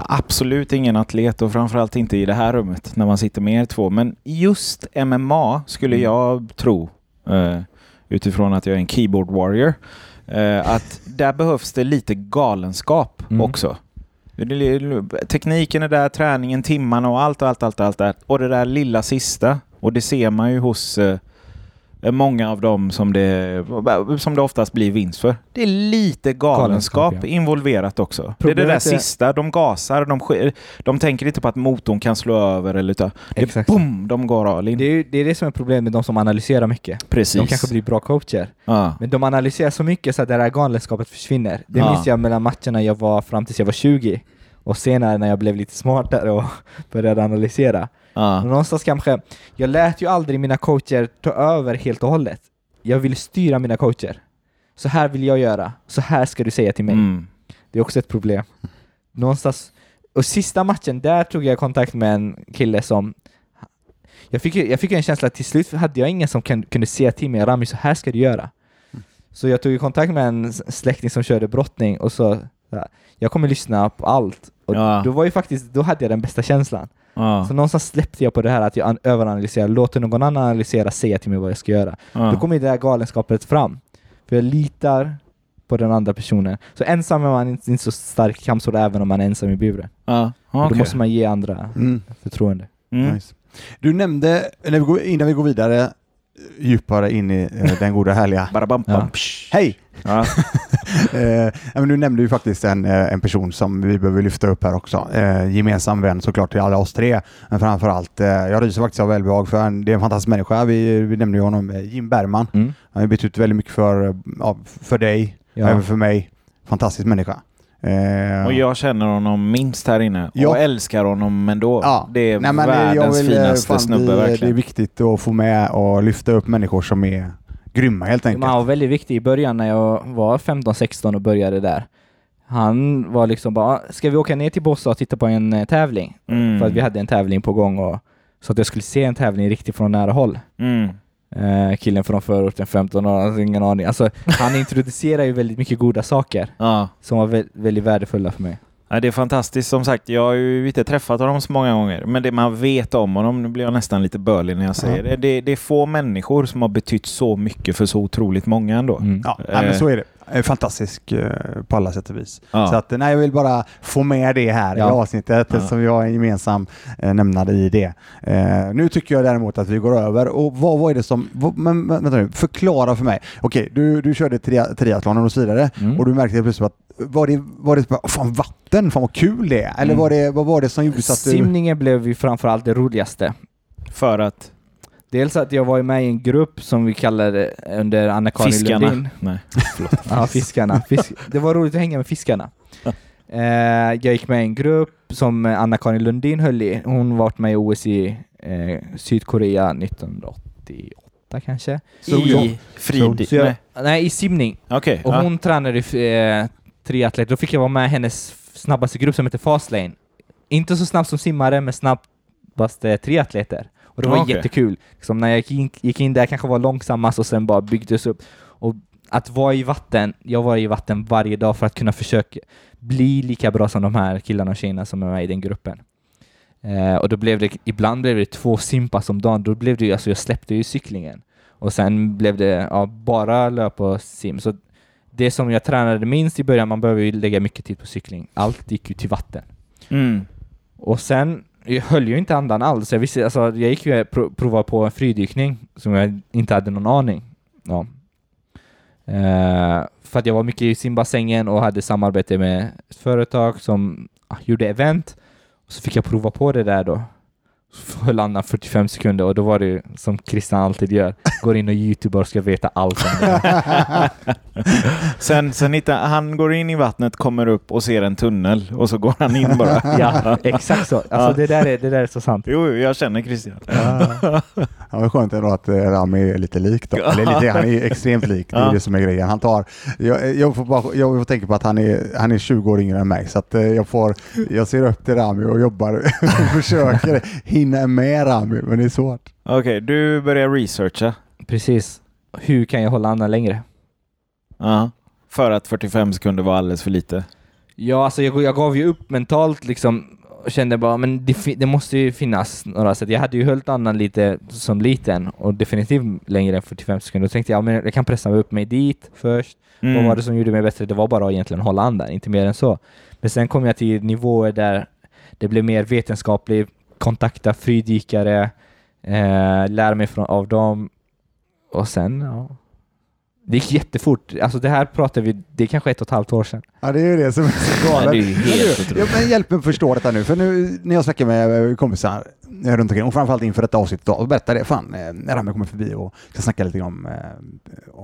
B: absolut ingen atlet och framförallt inte i det här rummet när man sitter med er två. Men just MMA skulle
C: Mm.
B: jag tro, eh, utifrån att jag är en keyboard warrior, eh, att där behövs det lite galenskap
C: Mm.
B: också. Tekniken är där, träningen, timmarna och allt och allt, allt, allt där. Och det där lilla sista. Och det ser man ju hos eh, många av dem som det, som det oftast blir vinst för. Det är lite galenskap,
C: ja.
B: involverat också. det är det där
C: Problemet är-
B: sista, de gasar, de, sker, de tänker inte på att motorn kan slå över eller utan det
C: Exakt.
B: boom, de går all in.
C: Det är, det är det som är problemet med de som analyserar mycket.
B: Precis.
C: De kanske blir bra coacher.
B: ja.
C: Men de analyserar så mycket så att det där galenskapet försvinner. Det
B: Ja.
C: minns jag mellan matcherna jag var fram tills jag var 20 och senare när jag blev lite smartare och började analysera. Och någonstans kanske, jag lät ju aldrig mina coacher ta över helt och hållet. Jag ville styra mina coacher. Så här vill jag göra, så här ska du säga till mig.
B: Mm.
C: Det är också ett problem. Någonstans, och sista matchen, där tog jag kontakt med en kille som jag fick, jag fick en känsla att till slut hade jag ingen som kan, kunde säga till mig Rami, så här ska du göra. Så jag tog kontakt med en släkting som körde brottning och så, jag kommer lyssna på allt. Och
B: Ja.
C: då var ju faktiskt, då hade jag den bästa känslan.
B: Ja.
C: Så någonstans släppte jag på det här att jag an- överanalyserar, låter någon annan analysera, säga till mig vad jag ska göra.
B: Ja.
C: Då kommer det här galenskapet fram. För jag litar på den andra personen. Så ensam är man inte, inte så stark kampsport även om man är ensam i buren. Och
B: okej.
C: Då måste man ge andra
A: Mm.
C: förtroende.
B: Mm.
A: Nice. Du nämnde, när vi går, innan vi går vidare djupare in i eh, den goda härliga...
C: Ja.
A: Hej!
B: Ja.
A: Eh, men du nämnde ju faktiskt en, eh, en person som vi behöver lyfta upp här också. Eh, gemensam vän såklart till alla oss tre. Men framförallt, eh, jag ryser faktiskt av välbehag för en, det är en fantastisk människa. Vi, vi nämnde ju honom, eh, Jim Bergman.
C: Mm.
A: Han har betytt väldigt mycket för, för dig,
C: Ja.
A: även för mig. Fantastisk människa. Eh,
B: Och jag känner honom minst här inne
A: Ja.
B: och älskar honom ändå.
A: Ja.
B: Det är
A: Nej, men det- jag
B: världens
A: vill, eh,
B: finaste
A: fan,
B: snubbe
A: vi- Det är viktigt att få med och lyfta upp människor som är grymma helt enkelt.
C: Man var väldigt viktig i början när jag var 15-16 och började där. Han var liksom bara, ska vi åka ner till Bossa och titta på en eh, tävling?
B: Mm.
C: För att vi hade en tävling på gång och så att jag skulle se en tävling riktigt från nära håll.
B: Mm.
C: Eh, killen från förorten, 15 år, alltså ingen aning. Alltså, han introducerar ju väldigt mycket goda saker
B: Ja.
C: som var vä- väldigt värdefulla för mig.
B: Ja, det är fantastiskt. Som sagt, jag har ju inte träffat honom så många gånger, men det man vet om honom, nu blir jag nästan lite börlig när jag säger det. det. Det är få människor som har betytt så mycket för så otroligt många ändå.
C: Mm.
A: Ja, nej, men så är det. Eh, Fantastisk eh, på alla sätt och vis.
B: Ja.
A: Så att, nej, jag vill bara få med det här i
C: Ja.
A: avsnittet
B: Ja.
A: som vi har en gemensam eh, nämnare i det. Eh, nu tycker jag däremot att vi går över och vad, vad är det som... Vad, men, vänta nu, förklara för mig. Okej, du, du körde tri- triathlonen och så vidare
C: Mm.
A: och du märkte plötsligt att var det, var det fan vatten, fan vad kul det är? Eller
C: Mm.
A: var det, vad var det som gjorde så att du...
C: Simningen blev ju framförallt det roligaste.
B: För att
C: Dels att jag var med i en grupp som vi kallade under Anna-Karin
B: fiskarna...
C: Lundin.
B: Nej.
C: Ja, fiskarna. Fisk... Det var roligt att hänga med fiskarna. Eh, jag gick med i en grupp som Anna-Karin Lundin höll i. Hon varit med i OS i eh, Sydkorea 1988 kanske.
B: I frid...
C: Så jag,
B: Nej.
C: nej, i simning.
B: Okej.
C: Och
B: ja.
C: hon tränade eh, triatlet. Då fick jag vara med i hennes snabbaste grupp som heter Fastlane. Inte så snabb som simmare, men snabbaste triatleter. Och det var
B: Okej.
C: jättekul. Liksom när jag gick in, gick in där kanske var långsammast och sen bara byggdes upp. Och att vara i vatten, jag var i vatten varje dag för att kunna försöka bli lika bra som de här killarna och tjejerna som är med i den gruppen. Eh, och då blev det, ibland blev det två simpass om dagen. Då blev det ju, alltså jag släppte ju cyklingen. Och sen blev det ja, bara löp och sim. Så det som jag tränade minst i början, man behöver ju lägga mycket tid på cykling. Allt gick ju till vatten.
B: Mm.
C: Och sen, jag höll ju inte andan alls. Jag, visste, alltså, jag gick ju pro provade på en fridykning som jag inte hade någon aning om. Uh, för att jag var mycket i simbassängen och hade samarbete med ett företag som ah, gjorde event. Och så fick jag prova på det där då. Så höll andan 45 sekunder och då var det ju som Christian alltid gör. Går in och youtubar och ska veta allt om det.
B: Sen, sen hittar, han går in i vattnet, kommer upp och ser en tunnel och så går han in bara.
C: ja, exakt så. Alltså
B: Ja.
C: det, där är, det där är så sant.
B: Jo, jag känner Christian.
A: Ja, vad skönt ändå att eh, Rami är lite lik då. Eller lite, han är extremt lik, det är
B: Ja.
A: det som är grejen. Han tar, jag, jag, får bara, jag får tänka på att han är, han är 20 år yngre än mig, så att eh, jag, får, jag ser upp till Rami och jobbar och försöker hinna med Rami, men det är svårt.
B: Okej, du börjar researcha.
C: Precis. Hur kan jag hålla andan längre?
B: Ja. För att 45 sekunder var alldeles för lite.
C: Ja, alltså jag, jag gav ju upp mentalt liksom och kände bara, men det, fi- det måste ju finnas några sätt. Jag hade ju hållit andan lite som liten och definitivt längre än 45 sekunder. Då tänkte jag, ja, men jag kan pressa upp mig dit först.
B: Mm.
C: Vad var det som gjorde mig bättre? Det var bara egentligen att hålla andan, inte mer än så. Men sen kom jag till nivåer där det blev mer vetenskapligt, kontakta fridykare, eh, lära mig från, av dem och sen, ja. Det gick jättefort. Alltså det här pratar vi, det är kanske ett och ett halvt år sedan.
A: Ja, det är ju det som är så galet.
B: är
A: ja, men hjälp mig förstå detta nu, för nu när jag snackar med eh, kompisar eh, runt omkring, och framförallt inför detta avsnitt och berättar det, fan, eh, Rami kommer förbi och ska snacka lite om, eh,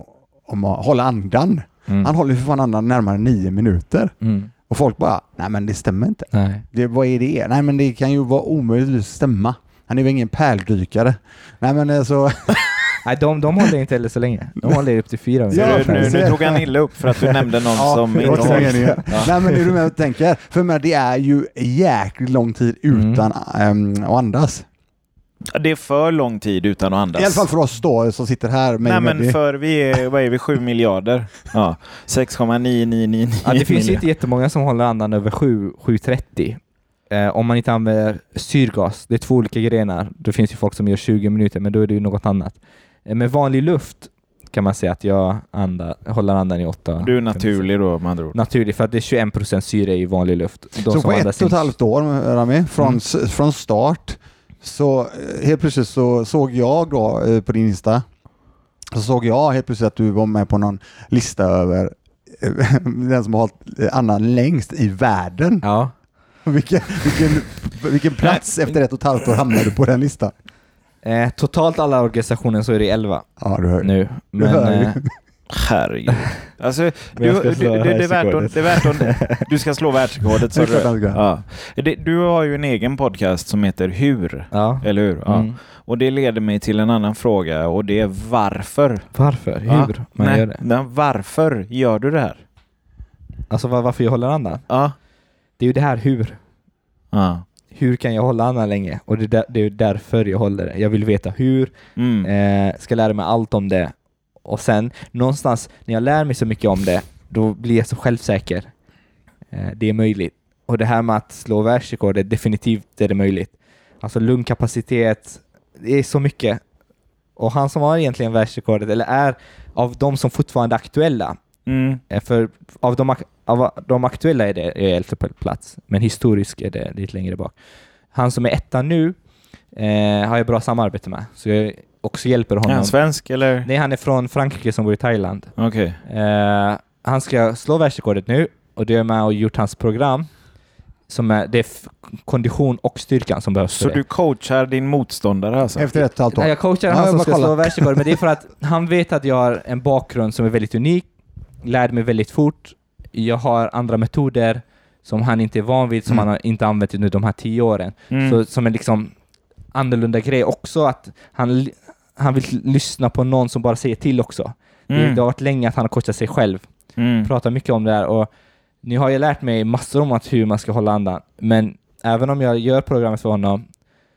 A: om att hålla andan.
C: Mm.
A: Han håller ju för fan andan närmare nio minuter.
C: Mm.
A: Och folk bara, nej men det stämmer inte.
C: Nej.
A: Det, vad är det? Nej men det kan ju vara omöjligt att stämma. Han är väl ingen pärldykare? Nej men alltså,
C: Nej, de, de håller inte heller så länge. De håller upp till fyra
A: Ja,
C: minuter.
B: nu, nu, nu tog han illa upp för att du nämnde någon
A: ja,
B: som
A: det
B: inte
A: meningen. Nej men är du med och tänker? För men det är ju jäkligt lång tid
C: Mm.
A: utan ehm, att andas.
B: Det är för lång tid utan att andas.
A: I alla fall för oss då som sitter här. Med,
B: Nej men för vi är, vad är vi, 7 miljarder? Ja, 6,9999.
C: Ja, det finns ju inte jättemånga som håller andan över 7, 7.30. Eh, om man inte använder syrgas, det är två olika grenar. Det finns ju folk som gör 20 minuter, men då är det ju något annat. Eh, med vanlig luft kan man säga att jag andar, håller andan i åtta.
B: Du är naturlig då med andra ord.
C: Naturlig, för att det är 21% syre i vanlig luft. De
A: så
C: som
A: på ett och ett halvt år, Rami, från,
C: Mm.
A: från start, så eh, helt plötsligt så såg jag då eh, på din Insta, så såg jag helt plötsligt att du var med på någon lista över eh, den som har hållit andan längst i världen.
C: Ja.
A: Vilken, vilken, vilken plats efter ett och ett halvt år hamnade du på den listan?
C: Eh, totalt alla organisationer så är det 11
A: Ja,
C: nu. Men, eh,
B: Herregud. Alltså, du, du,
C: slå
B: du, det, är värt att,
C: världsrekordet.
B: det är värt att... Du ska slå världsrekordet
A: klart
B: du. Ja. Du har ju en egen podcast som heter Hur.
C: ja.
B: Eller hur? Ja.
C: Mm.
B: Och det leder mig till en annan fråga och det är varför?
C: Varför? Hur man
B: Nej,
C: gör det?
B: varför gör du det här?
C: Alltså var, varför jag håller andan?
B: Ja.
C: Det är ju det här hur.
B: ja.
C: Hur kan jag hålla andan länge? Och det är, därför jag håller det. Jag vill veta hur,
B: Mm.
C: eh, ska lära mig allt om det. Och sen någonstans när jag lär mig så mycket om det, då blir jag så självsäker. Eh, det är möjligt. Och det här med att slå världsrekordet, definitivt är det möjligt. Alltså lungkapacitet, det är så mycket. Och han som har egentligen världsrekordet, eller är av de som fortfarande är aktuella,
B: Mm.
C: Eh, För av de, av de aktuella är det är elfte på plats, men historisk är det lite längre bak. Han som är etta nu eh, har jag bra samarbete med, så jag också hjälper
B: Är
C: honom.
B: han svensk eller?
C: Nej, han är från Frankrike som bor i Thailand.
B: Okej.
C: Eh, han ska slå världsrekordet nu och det är med och gjort hans program. Som är, det är kondition och styrkan som behövs
B: Så
C: för det.
B: du coachar din motståndare alltså?
A: Efter ett och ett halvt år.
C: Nej, jag coachar
A: Ja,
C: han som ska
A: kollar.
C: slå världsrekord, men det är för att han vet att jag har en bakgrund som är väldigt unik, lärde mig väldigt fort. Jag har andra metoder som han inte är van vid, som
A: Mm.
C: han har inte använt under de här tio åren.
B: Mm.
C: Så, som en liksom annorlunda grej också, att han, han vill lyssna på någon som bara säger till också. Det,
B: Mm.
C: det har varit länge att han har coachat sig själv,
B: Mm.
C: pratar mycket om det här och nu har jag lärt mig massor om att hur man ska hålla andan, men även om jag gör programmet för honom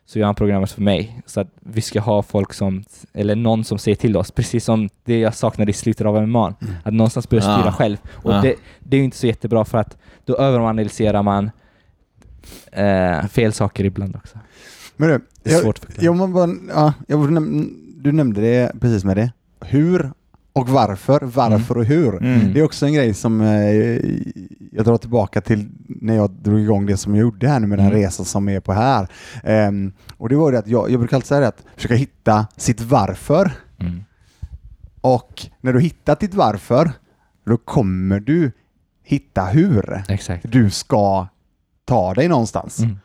C: så gör han programmet för mig. Så att vi ska ha folk som, eller någon som säger till oss, precis som det jag saknade i slutet av MMA.
A: Mm.
C: Att någonstans börja styra
B: Ja.
C: själv. Och
B: Ja.
C: det, det är ju inte så jättebra för att då överanalyserar man eh, fel saker ibland också.
A: Men du,
C: Det är
A: jag,
C: svårt att förklara.
A: jag, bara, ja, jag du nämnde det precis med det. Hur och varför, varför och hur.
B: Mm.
A: Det är också en grej som eh, jag drar tillbaka till när jag drog igång det som jag gjorde här nu med den
C: Mm.
A: resan som är på här. Ehm, och det var det att jag, jag brukar alltid säga det att försöka hitta sitt varför.
C: Mm.
A: Och när du hittat ditt varför, då kommer du hitta hur
C: Exakt.
A: du ska ta dig någonstans.
C: Mm.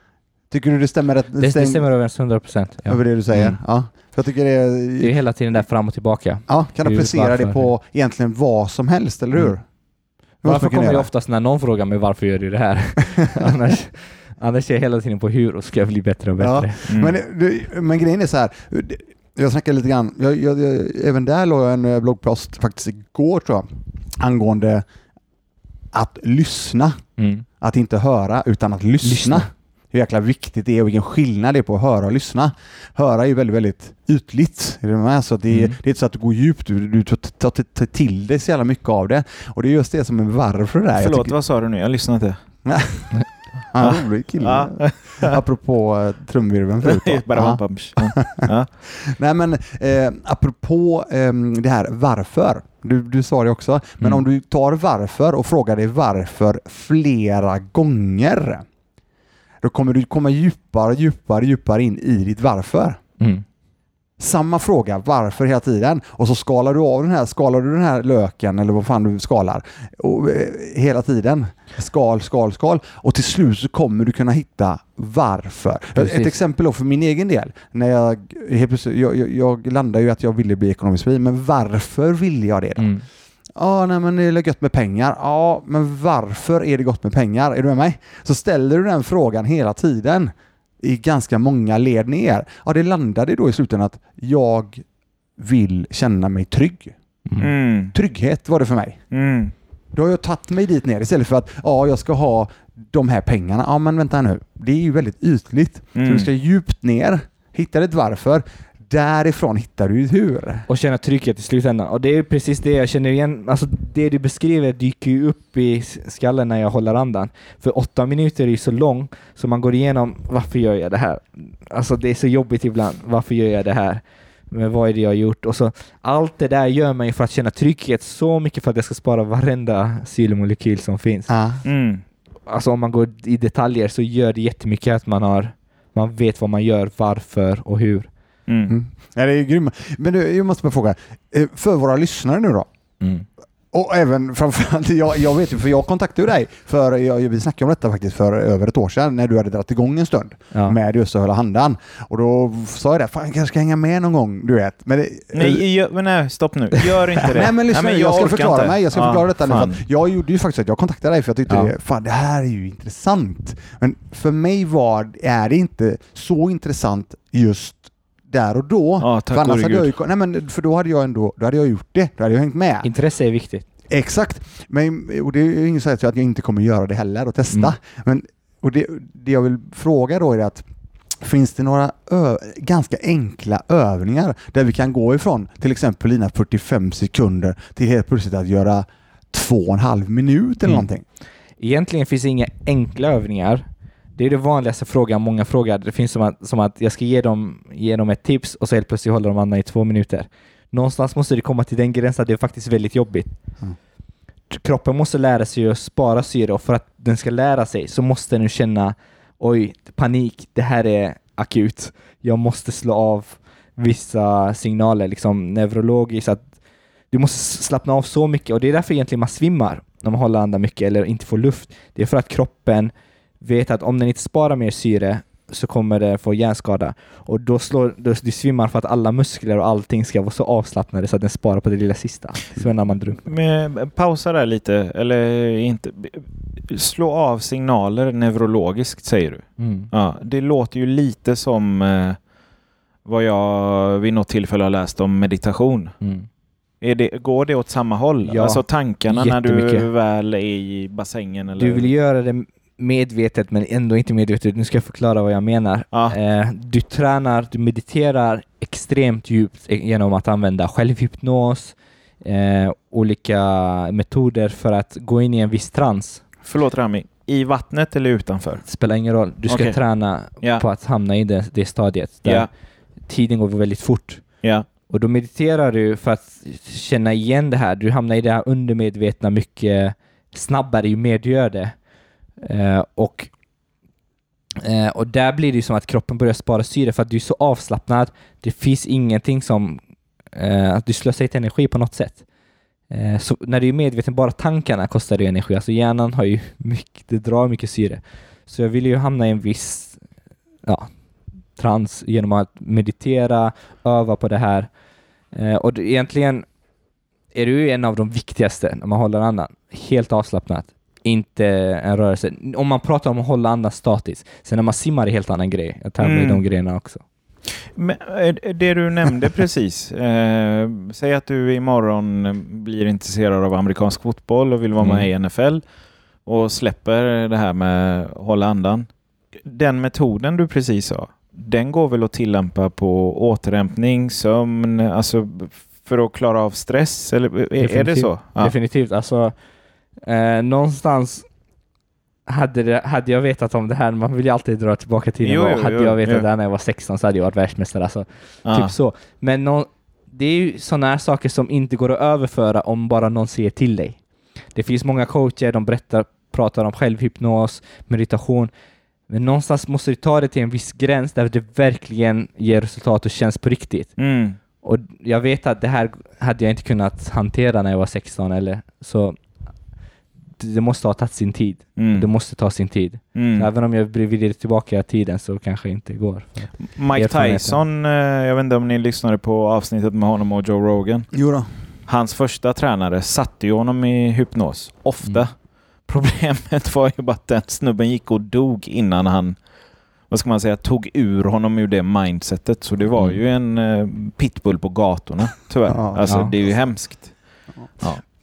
A: Tycker du det stämmer, rätt,
C: Det, det
A: stäm-
C: stämmer överens 100 procent. Ja.
A: över det du säger?
C: Mm.
A: Ja. För jag tycker det är,
C: Det är hela tiden där fram och tillbaka.
A: ja, kan applicera det på egentligen vad som helst, eller hur?
C: Mm. Varför kommer det oftast när någon frågar mig varför gör du det här? annars, annars är jag hela tiden på hur och ska jag bli bättre och
A: Ja.
C: bättre.
B: Mm.
A: Men, det- men grejen är så här, jag snackade lite grann, jag, jag, jag, även där låg jag en eh, bloggpost faktiskt igår tror jag, angående att lyssna.
C: Mm.
A: Att inte höra utan att lyssna.
C: Lyssna.
A: Hur jäkla viktigt det är och vilken skillnad det är på att höra och lyssna. Höra är ju väldigt, väldigt ytligt. Är du med? Så det, är,
C: Mm.
A: det är inte så att du går djupt, du, du tar, tar, till dig så jävla mycket av det. Och det är just det som är varför det. Jag
B: Förlåt,
A: tycker-
B: vad sa du nu? Jag lyssnade inte.
A: Han är en rolig kille. Apropå uh, trumvirveln förut.
B: Bara
A: Ja. Nej men eh, apropå ehm, det här varför. Du, du sa det också. Men
C: Mm.
A: om du tar varför och frågar dig varför flera gånger. Då kommer du komma djupare, djupare, djupare in i ditt varför.
C: Mm.
A: Samma fråga, varför hela tiden? Och så skalar du av den här, skalar du den här löken eller vad fan du skalar och, eh, hela tiden. Skal, skal, skal. Och till slut så kommer du kunna hitta varför.
C: Precis.
A: Ett exempel då för min egen del. När jag, helt plötsligt, jag, jag, jag landade ju att jag ville bli ekonomiskt fri, men varför ville jag det då?
C: Mm.
A: Ja, nej men det är gött med pengar. Ja, men varför är det gott med pengar? Är du med mig? Så ställer du den frågan hela tiden i ganska många led ner. Ja, det landade då i slutändan att jag vill känna mig trygg.
C: Mm.
B: Mm.
A: Trygghet var det för mig.
B: Mm.
A: Då har jag tagit mig dit ner istället för att ja, jag ska ha de här pengarna. Ja, men vänta nu. Det är ju väldigt ytligt. Så
B: Mm.
A: du ska djupt ner, hitta ett varför. Därifrån hittar du hur.
C: Och känna trygghet i slutändan. Och det är precis det jag känner igen. Alltså det du beskriver dyker ju upp i skallen när jag håller andan. För åtta minuter är ju så lång, så man går igenom varför gör jag det här? Alltså det är så jobbigt ibland. Varför gör jag det här? Men vad är det jag har gjort? Och så allt det där gör man ju för att känna trygghet så mycket för att jag ska spara varenda syremolekyl som finns.
A: Ja.
B: Mm.
C: Alltså om man går i detaljer så gör det jättemycket att man har man vet vad man gör, varför och hur.
B: Mm.
A: Mm. Ja, det är grymma. Men du, jag måste bara fråga, eh, för våra lyssnare nu då, och även framförallt, jag, jag vet ju, för jag kontaktade dig, för jag, vi snackade om detta faktiskt för över ett år sedan när du hade dragit igång en stund
C: Ja.
A: med just att hålla handan. Och då sa jag det, fan jag kanske ska hänga med någon gång, du vet. Men det,
B: Nej, gör, men nej, stopp nu. Gör inte det.
A: Nej men lyssna,
B: Nej,
A: jag, ska
B: orkar
A: förklara
B: inte.
A: mig. Jag ska
B: Ja,
A: förklara detta nu. För
B: fan.
A: att jag gjorde ju faktiskt att jag kontaktade dig för jag tyckte
C: Ja.
A: det, fan det här är ju intressant. Men för mig var, är det inte så intressant just där och då.
B: Ja, tack
A: för, annars hade jag ju, nej, men för då hade jag ändå då hade jag gjort det. Då hade jag hängt med.
C: Intresse är viktigt.
A: Exakt. Men, och det är ingen säger att jag inte kommer göra det heller och testa.
C: Mm.
A: Men, och det, det jag vill fråga då är att Finns det några ö- ganska enkla övningar där vi kan gå ifrån till exempel dina 45 sekunder till helt plötsligt att göra två och en halv minut eller
C: Mm.
A: någonting?
C: Egentligen finns det inga enkla övningar. Det är det vanligaste frågan många frågar. Det finns som att, som att jag ska ge dem, ge dem ett tips och så helt plötsligt håller de andan i två minuter. Någonstans måste det komma till den gränsen att det är faktiskt väldigt jobbigt.
A: Mm.
C: Kroppen måste lära sig att spara syre och för att den ska lära sig så måste den känna oj, panik, det här är akut. Jag måste slå av vissa signaler, liksom neurologiskt. Att du måste slappna av så mycket och det är därför egentligen man svimmar när man håller andan mycket eller inte får luft. Det är för att kroppen vet att om den inte sparar mer syre så kommer det få hjärnskada. Och då slår då, du svimmar för att alla muskler och allting ska vara så avslappnade så att den sparar på det lilla sista. Så när man drunknar.
B: Men, pausa där lite, eller inte. Slå av signaler neurologiskt säger du.
C: Mm.
B: Ja, det låter ju lite som eh, vad jag vid något tillfälle har läst om meditation.
C: Mm.
B: Är det, går det åt samma håll?
C: Ja,
B: alltså tankarna när du väl är i bassängen? Eller?
C: Du vill göra det medvetet men ändå inte medvetet. Nu ska jag förklara vad jag menar.
B: Ja.
C: Eh, du tränar, du mediterar extremt djupt genom att använda självhypnos, eh, olika metoder för att gå in i en viss trans.
B: Förlåt Rami, i vattnet eller utanför?
C: Det spelar ingen roll. Du ska
B: Okej.
C: träna
B: Ja.
C: på att hamna i det, det stadiet där
B: Ja.
C: tiden går väldigt fort.
B: Ja.
C: Och då mediterar du för att känna igen det här. Du hamnar i det här undermedvetna mycket snabbare ju mer du gör det. Eh, och, eh, och där blir det ju som att kroppen börjar spara syre för att du är så avslappnad. Det finns ingenting som... Eh, att du slösar inte energi på något sätt. Eh, så när du är medveten, bara tankarna kostar ju energi. Alltså hjärnan har ju mycket, det drar mycket syre. Så jag vill ju hamna i en viss ja, trans genom att meditera, öva på det här. Eh, och det, egentligen är du en av de viktigaste när man håller andan. Helt avslappnat. Inte en rörelse. Om man pratar om att hålla andan statiskt. Sen när man simmar är det helt annan grej. Jag med
B: Mm.
C: de grejerna också.
B: Men, eh, det du nämnde precis. Eh, säg att du imorgon blir intresserad av amerikansk fotboll och vill vara med
C: Mm.
B: i NFL och släpper det här med att hålla andan. Den metoden du precis sa, den går väl att tillämpa på återhämtning, sömn, alltså för att klara av stress? Eller är, det så? Ja.
C: Definitivt. Alltså, eh, någonstans hade, det, hade jag vetat om det här, man vill ju alltid dra tillbaka till
B: Jo, jo,
C: Hade
B: jo,
C: jag vetat
B: jo.
C: det här när jag var 16 så hade jag varit världsmästare. Alltså. Typ så. Men nå- det är ju sådana här saker som inte går att överföra om bara någon säger till dig. Det finns många coacher, de berättar, pratar om självhypnos, meditation. Men någonstans måste du ta det till en viss gräns där det verkligen ger resultat och känns på riktigt.
B: Mm.
C: Och jag vet att det här hade jag inte kunnat hantera när jag var 16 eller så. Det det måste ha tagit sin tid.
B: Mm.
C: Det måste ta sin tid.
B: Mm.
C: Även om jag vrider tillbaka tiden så kanske inte går.
B: Mike. Tyson, eh, jag vet inte om ni lyssnade på avsnittet med honom och Joe Rogan.
A: Jo då.
B: Hans första tränare satte ju honom i hypnos, ofta.
C: Mm.
B: Problemet var ju bara att den snubben gick och dog innan han, vad ska man säga, tog ur honom ur det mindsetet. Så det var
C: Mm.
B: ju en eh, pitbull på gatorna, tyvärr.
A: Ja.
B: alltså
C: Ja.
B: det är ju hemskt.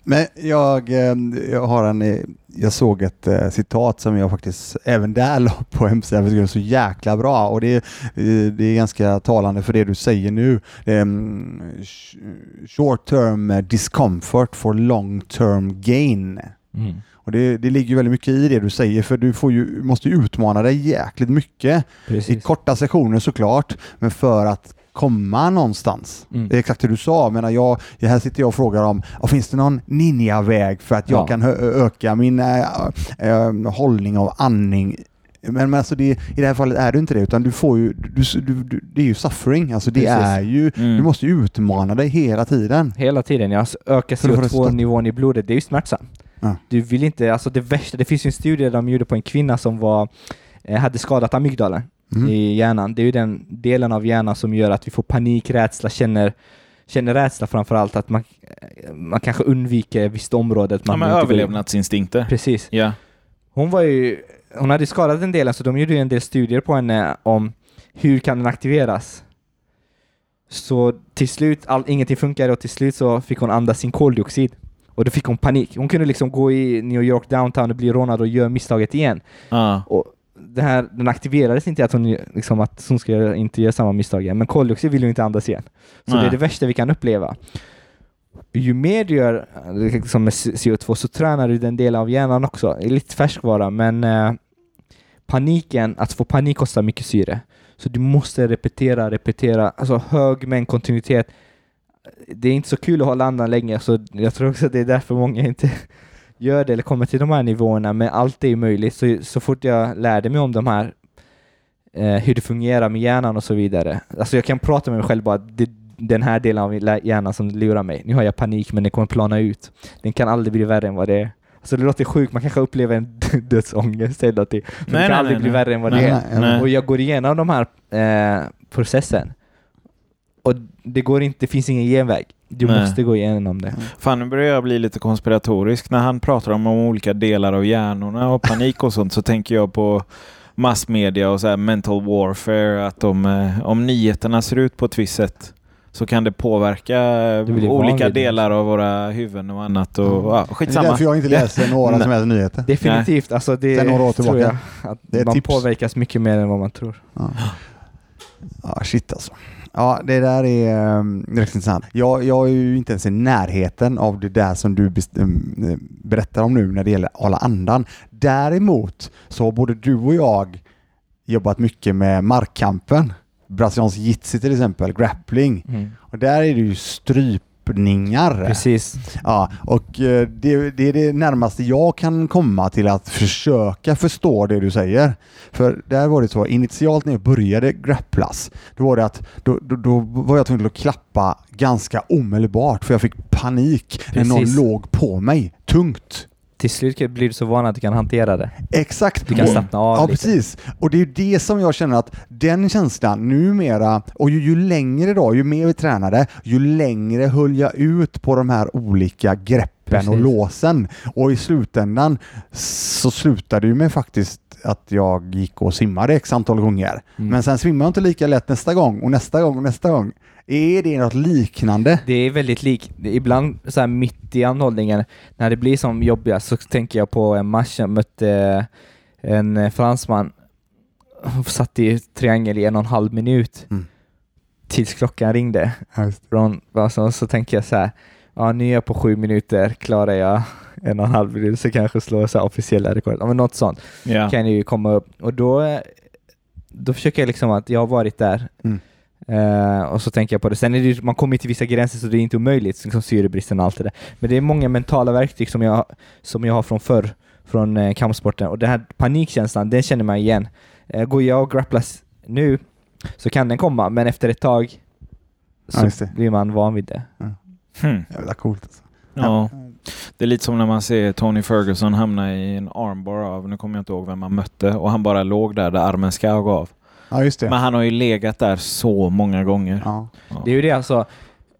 A: Men jag, eh, jag har en, jag såg ett eh, citat som jag faktiskt även där la på hemsidan, för det är så jäkla bra och det är, eh, det är ganska talande för det du säger nu. Mm, sh- Short term discomfort for long term gain.
C: Mm.
A: Och det, det ligger väldigt mycket i det du säger för du får ju, måste utmana dig jäkligt mycket i
C: Precis.
A: korta sessioner såklart, men för att komma någonstans.
C: Mm.
A: Det är exakt det du sa. Jag menar, jag, här sitter jag och frågar om, finns det någon ninja-väg för att jag
C: Ja.
A: kan öka min äh, äh, hållning av andning? Men, men alltså det, i det här fallet är det inte det, utan du får ju, du, du, du, det är ju suffering. Alltså det
C: Precis.
A: är ju,
B: Mm.
A: du måste ju utmana dig hela tiden.
C: Hela tiden, ja. Så Öka
A: För att få resultat.
C: CO2-nivån i blodet, det är ju smärtsamt.
A: Ja.
C: Du vill inte, alltså det värsta, det finns ju en studie de gjorde på en kvinna som var, eh, hade skadat amygdalen
A: Mm.
C: i hjärnan. Det är ju den delen av hjärnan som gör att vi får panik, rädsla, känner, känner rädsla framför allt, att man, man kanske undviker visst område. att
B: Ja,
C: Man
B: men överlevnadsinstinkter.
C: Precis.
B: Ja.
C: Hon var ju, hon hade skadat en del, så de gjorde ju en del studier på henne om hur kan den aktiveras. Så till slut, all, ingenting funkade och till slut så fick hon andas in koldioxid. Och då fick hon panik. Hon kunde liksom gå i New York downtown och bli rånad och göra misstaget igen.
B: Ja.
C: Och det här, den aktiverades inte att hon, liksom, att hon ska inte göra samma misstag igen, men koldioxid vill hon inte andas igen. Så
B: Nej.
C: det är det värsta vi kan uppleva. Ju mer du gör liksom med CO2 så tränar du den delen av hjärnan också. Det är lite färskvara, men eh, paniken, att få panik kostar mycket syre. Så du måste repetera, repetera, alltså hög mängd kontinuitet. Det är inte så kul att hålla andan länge, så jag tror också att det är därför många inte gör det eller kommer till de här nivåerna, men allt är möjligt. Så, så fort jag lärde mig om de här, eh, hur det fungerar med hjärnan och så vidare. Alltså jag kan prata med mig själv bara, det, den här delen av hjärnan som lurar mig. Nu har jag panik, men den kommer plana ut. Den kan aldrig bli värre än vad det är. Alltså det låter sjukt, man kanske upplever en dödsångest eller någonting. Men
B: Nej,
C: det kan
B: nej,
C: aldrig
B: nej,
C: bli värre än vad det är. Och jag går igenom de här eh, processen. Och det går inte, det finns ingen genväg. Du
B: Nej.
C: måste gå igenom det.
B: Fan, nu börjar jag bli lite konspiratorisk. När han pratar om olika delar av hjärnorna och panik och sånt så tänker jag på massmedia och så här mental warfare. Att de, eh, om nyheterna ser ut på ett visst sätt så kan det påverka
C: Det blir
B: olika delar av våra huvuden och annat. Och,
A: Mm.
B: ja,
A: Det är
B: skitsamma.
A: därför jag inte läser några som helst nyheter.
C: Definitivt, alltså det
A: Sen några år
C: tror
A: tillbaka.
C: jag. Att
A: Det är
C: man
A: tips.
C: påverkas mycket mer än vad man tror.
A: Ja. ja, shit alltså. Ja, det där är um, direkt intressant. Jag, jag är ju inte ens i närheten av det där som du um, berättar om nu när det gäller att hålla andan. Däremot så har både du och jag jobbat mycket med markkampen. Brasiliansk jitsi till exempel, grappling. Och där är det ju strypningar.
C: Precis.
A: Ja, och eh, det, det är det närmaste jag kan komma till att försöka förstå det du säger. För där var det så, initialt när jag började grapplas, då var det att då, då, då var jag tvungen att klappa ganska omedelbart för jag fick panik när någon
C: Precis.
A: låg på mig, tungt.
C: Till slut blir du så van att du kan hantera det.
A: Exakt.
C: Du kan slappna av
A: Ja,
C: lite.
A: precis. Och det är ju det som jag känner att den känslan numera, och ju, ju längre då, ju mer vi tränade, ju längre höll jag ut på de här olika greppen och
C: Precis.
A: låsen. Och i slutändan så slutade ju med faktiskt att jag gick och simmade x antal gånger.
C: Mm.
A: Men sen svimmade jag inte lika lätt nästa gång och nästa gång och nästa gång. Är det något liknande?
C: Det är väldigt likt. Ibland så här mitt i anhållningen, när det blir som jobbigast, så tänker jag på en match jag mötte en eh, fransman. Satt i triangel i en och en halv minut
A: Mm.
C: tills klockan ringde. Från, alltså, så tänker jag så här, ja nu är jag på sju minuter, klarar jag en och en halv minut så kanske slår jag så officiella rekord. Ja, men något sånt
B: Ja.
C: kan ju komma upp. Och då, då försöker jag liksom att jag har varit där.
A: Mm.
C: Eh, och så tänker jag på det. Sen är det man kommer till vissa gränser så det är inte omöjligt, liksom syrebristen och allt det där. Men det är många mentala verktyg som jag, som jag har från förr, från eh, kampsporten. Och den här panikkänslan, den känner man igen. Eh, går jag och grapplas nu så kan den komma, men efter ett tag så
A: det.
C: blir man van vid det.
B: Hmm.
A: Jävla coolt. Alltså.
B: Ja. Det är lite som när man ser Tony Ferguson hamna i en armbar av, nu kommer jag inte ihåg vem man mötte, och han bara låg där där armen ska av.
A: Ja, just det.
B: Men han har ju legat där så många gånger.
A: Ja.
B: Ja.
C: Det är ju det alltså,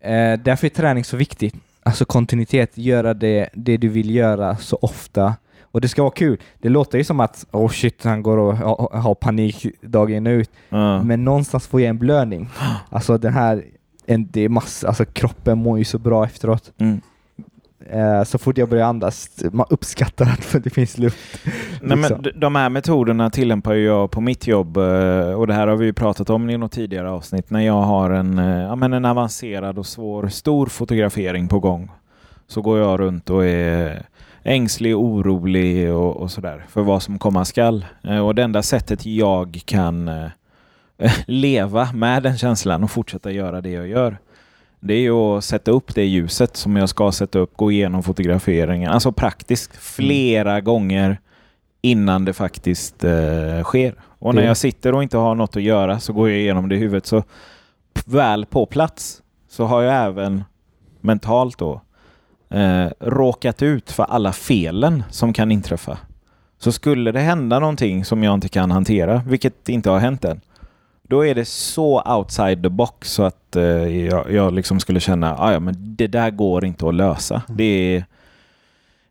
C: eh, därför är träning så viktigt. Alltså kontinuitet, göra det, det du vill göra så ofta. Och det ska vara kul. Det låter ju som att oh shit, han går och ha- har panik dagen ut.
B: Ja.
C: Men någonstans får jag en blödning. Alltså det här, en, det är massa, alltså kroppen mår ju så bra efteråt.
B: Mm.
C: Eh, så fort jag börjar andas, man uppskattar att det finns luft.
B: Nej, men
C: liksom.
B: de här metoderna tillämpar jag på mitt jobb eh, och det här har vi ju pratat om i något tidigare avsnitt när jag har en, eh, ja, men en avancerad och svår, stor fotografering på gång. Så går jag runt och är ängslig, orolig och, och sådär för vad som komma skall. Eh, Och det enda sättet jag kan leva med den känslan och fortsätta göra det jag gör. Det är ju att sätta upp det ljuset som jag ska sätta upp, gå igenom fotograferingen. Alltså praktiskt flera gånger innan det faktiskt eh, sker. Och när
C: Det-
B: jag sitter och inte har något att göra så går jag igenom det i huvudet. Så väl på plats så har jag även mentalt då eh, råkat ut för alla felen som kan inträffa. Så skulle det hända någonting som jag inte kan hantera, vilket inte har hänt än, då är det så outside the box så att eh, jag, jag liksom skulle känna "Ah, ja, men det där går inte att lösa. Det är